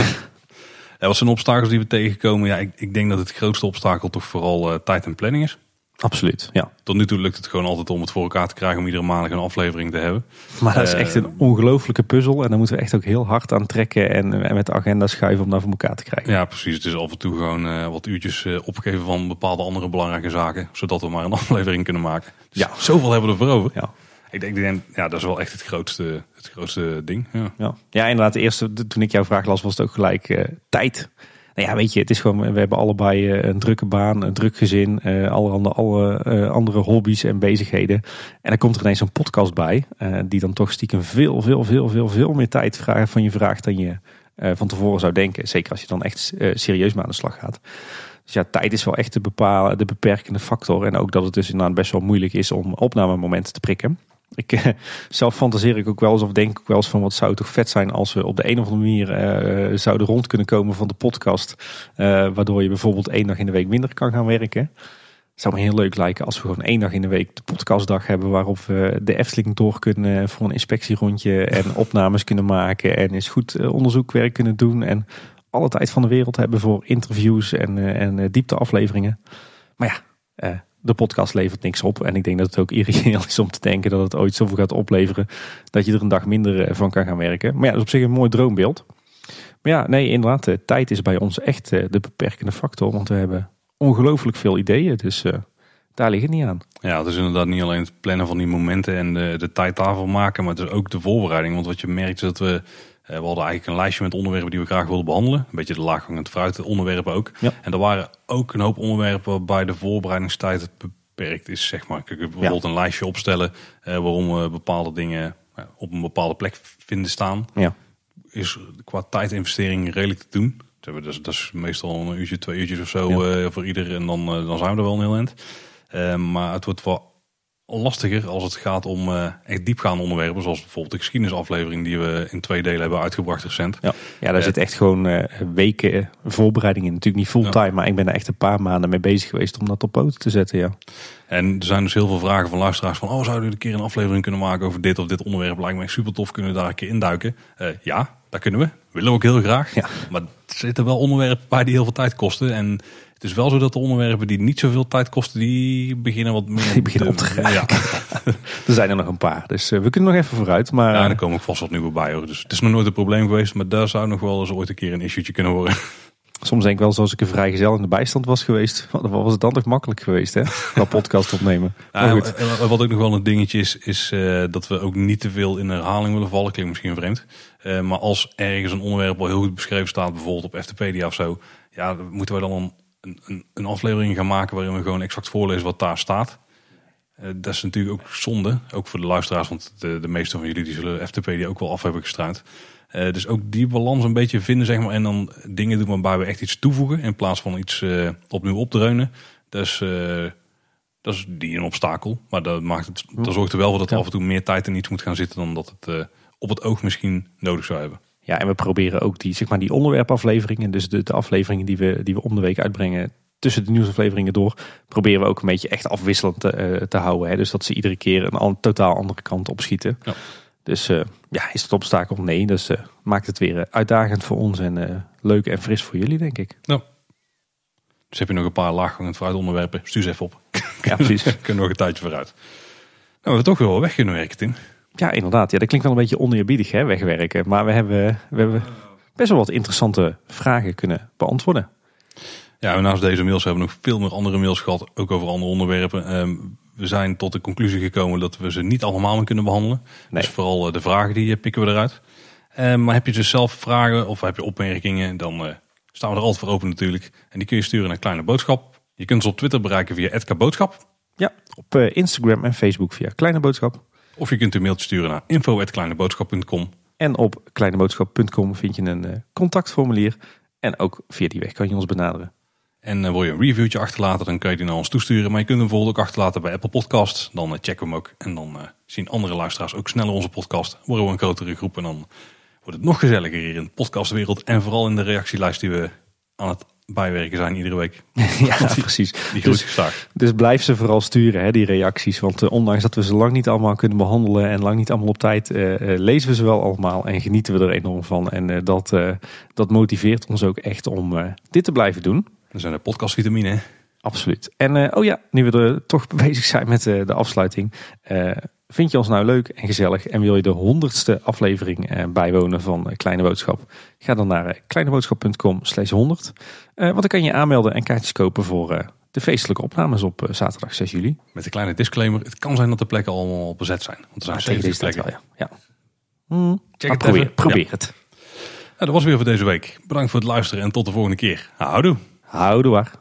Er wat zijn obstakels die we tegenkomen? Ja, ik, ik denk dat het grootste obstakel toch vooral uh, tijd en planning is. Absoluut, ja. Tot nu toe lukt het gewoon altijd om het voor elkaar te krijgen om iedere maand een aflevering te hebben. Maar dat is echt een ongelofelijke puzzel. En daar moeten we echt ook heel hard aan trekken en, en met de agenda schuiven om dat voor elkaar te krijgen. Ja, precies. Het is af en toe gewoon uh, wat uurtjes uh, opgeven van bepaalde andere belangrijke zaken. Zodat we maar een aflevering kunnen maken. Dus ja, zoveel hebben we ervoor over. Ja. Ik denk, ja, dat is wel echt het grootste, het grootste ding. Ja. Ja. inderdaad. De eerste, toen ik jouw vraag las, was het ook gelijk uh, tijd. Nou ja, weet je, het is gewoon, we hebben allebei uh, een drukke baan, een druk gezin, uh, alle, alle andere hobby's en bezigheden. En dan komt er ineens een podcast bij, die dan toch stiekem veel, veel, veel, veel, veel meer tijd vraagt, van je vraagt dan je van tevoren zou denken. Zeker als je dan echt serieus mee aan de slag gaat. Dus ja, tijd is wel echt de, bepalen, de beperkende factor. En ook dat het dus inderdaad best wel moeilijk is om opnamemomenten te prikken. Ik, eh, zelf fantaseer ik ook wel eens of denk ik wel eens van wat zou het toch vet zijn als we op de een of andere manier uh, zouden rond kunnen komen van de podcast. Uh, waardoor je bijvoorbeeld één dag in de week minder kan gaan werken. Zou me heel leuk lijken als we gewoon één dag in de week de podcastdag hebben waarop we de Efteling door kunnen voor een inspectierondje en opnames kunnen maken en eens goed onderzoekwerk kunnen doen en alle tijd van de wereld hebben voor interviews en, en diepteafleveringen. Maar ja, de podcast levert niks op. En ik denk dat het ook irreëel is om te denken dat het ooit zoveel gaat opleveren dat je er een dag minder eh, van kan gaan werken. Maar ja, dat is op zich een mooi droombeeld. Maar ja, nee, inderdaad, de tijd is bij ons echt eh, de beperkende factor. Want we hebben ongelooflijk veel ideeën. Dus daar ligt het niet aan. Ja, het is inderdaad niet alleen het plannen van die momenten en de, de tijd daarvoor maken, maar het is ook de voorbereiding. Want wat je merkt is dat we we hadden eigenlijk een lijstje met onderwerpen die we graag wilden behandelen. Een beetje de laaghangend fruit onderwerpen ook. Ja. En er waren ook een hoop onderwerpen waarbij de voorbereidingstijd beperkt is, zeg maar. Kijk, bijvoorbeeld een lijstje opstellen eh, waarom we bepaalde dingen eh, op een bepaalde plek vinden staan. Ja. Is qua tijdinvestering redelijk te doen. Dus dat is meestal een uurtje, twee uurtjes of zo eh, voor ieder. En dan, eh, dan zijn we er wel een heel eind. Eh, maar het wordt wel lastiger als het gaat om eh, echt diepgaande onderwerpen. Zoals bijvoorbeeld de geschiedenisaflevering die we in twee delen hebben uitgebracht recent. Ja, ja daar Eh, zit echt gewoon eh, weken voorbereiding in. Natuurlijk niet fulltime, maar ik ben er echt een paar maanden mee bezig geweest om dat op poten te zetten. Ja. En er zijn dus heel veel vragen van luisteraars van... oh, zouden we een keer een aflevering kunnen maken over dit of dit onderwerp? Lijkt me echt super tof, kunnen we daar een keer induiken? Eh ja, dat kunnen we. Willen we ook heel graag. Ja. Maar er zitten wel onderwerpen bij die heel veel tijd kosten. En het is wel zo dat de onderwerpen die niet zoveel tijd kosten... die beginnen wat meer... Die beginnen op te geraken. Ja. Er zijn er nog een paar, dus eh, we kunnen nog even vooruit. Maar ja, er komen ook vast wat nieuwe bij. Hoor. Dus het is nog nooit een probleem geweest... maar daar zou nog wel eens ooit een keer een issue'tje kunnen worden. soms denk ik wel, zoals ik een vrijgezel in de bijstand was geweest, wat was het dan toch makkelijk geweest, hè? Qua podcast opnemen. Maar goed. wat ook nog wel een dingetje is, is eh, dat we ook niet te veel in herhaling willen vallen. Klinkt misschien vreemd. Eh, maar als ergens een onderwerp al heel goed beschreven staat, bijvoorbeeld op FTpedia of zo, ja, moeten we dan een, een, een aflevering gaan maken waarin we gewoon exact voorlezen wat daar staat. Eh, dat is natuurlijk ook zonde, ook voor de luisteraars, want de, de meeste van jullie die zullen FTpedia ook wel af hebben gestruind. Eh, dus ook die balans een beetje vinden, zeg maar, en dan dingen doen waarbij we echt iets toevoegen in plaats van iets eh, opnieuw opdreunen. Dus eh, dat is die een obstakel. Maar dat, maakt het, dat zorgt er wel voor dat er Ja. af en toe meer tijd in iets moet gaan zitten dan dat het op het oog misschien nodig zou hebben. Ja, en we proberen ook die, zeg maar, die onderwerpafleveringen, dus de, de afleveringen die we, die we om de week uitbrengen, tussen de nieuwsafleveringen door, proberen we ook een beetje echt afwisselend te, eh, te houden. Hè? Dus dat ze iedere keer een an- totaal andere kant op schieten. Ja. Dus eh, ja, is het obstakel? Nee. Dus eh, maakt het weer uitdagend voor ons en leuk en fris voor jullie, denk ik. Dus heb je nog een paar laaghangend vooruit onderwerpen, stuur ze even op. Ja, precies. Kunnen nog een tijdje vooruit. Nou, we hebben toch wel weg kunnen werken, Tim. Ja, inderdaad. Ja, dat klinkt wel een beetje oneerbiedig, hè, wegwerken. Maar we hebben, we hebben best wel wat interessante vragen kunnen beantwoorden. Ja, en naast deze mails hebben we nog veel meer andere mails gehad, ook over andere onderwerpen. Ehm, we zijn tot de conclusie gekomen dat we ze niet allemaal meer kunnen behandelen. Nee. Dus vooral eh, de vragen die eh, pikken we eruit. Ehm, maar heb je dus zelf vragen of heb je opmerkingen, dan eh, staan we er altijd voor open natuurlijk. En die kun je sturen naar Kleine Boodschap. Je kunt ons op Twitter bereiken via @boodschap. Ja, op Instagram en Facebook via Kleine Boodschap. Of je kunt een mailtje sturen naar info.kleineboodschap.com. En op kleineboodschap.com vind je een eh, contactformulier. En ook via die weg kan je ons benaderen. En eh, wil je een reviewtje achterlaten, dan kan je die naar ons toesturen. Maar je kunt hem bijvoorbeeld ook achterlaten bij Apple Podcasts. Dan eh, checken we hem ook. En dan zien andere luisteraars ook sneller onze podcast. Worden we een grotere groep. En dan wordt het nog gezelliger hier in de podcastwereld. En vooral in de reactielijst die we aan het bijwerken zijn iedere week. ja, precies. Die groeit Dus, dus blijf ze vooral sturen, hè, die reacties. Want eh, ondanks dat we ze lang niet allemaal kunnen behandelen en lang niet allemaal op tijd, eh, eh, lezen we ze wel allemaal en genieten we er enorm van. En dat, dat motiveert ons ook echt om dit te blijven doen. Er zijn de podcastvitamine. Absoluut. En oh ja, nu we er toch bezig zijn met de afsluiting. Vind je ons nou leuk en gezellig en wil je de honderdste aflevering eh, bijwonen van eh, Kleine Boodschap? Ga dan naar eh, kleineboodschap.com slash 100. Eh, want dan kan je aanmelden en kaartjes kopen voor de feestelijke opnames op zaterdag 6 juli. Met een kleine disclaimer. Het kan zijn dat de plekken allemaal bezet zijn. Want er zijn Maar tegen 70 deze tijd plekken. wel, ja. ja. Hmm, Check het probeer, probeer Ja. het. Nou, dat was weer voor deze week. Bedankt voor het luisteren en tot de volgende keer. Houdoe. Houdoe waar.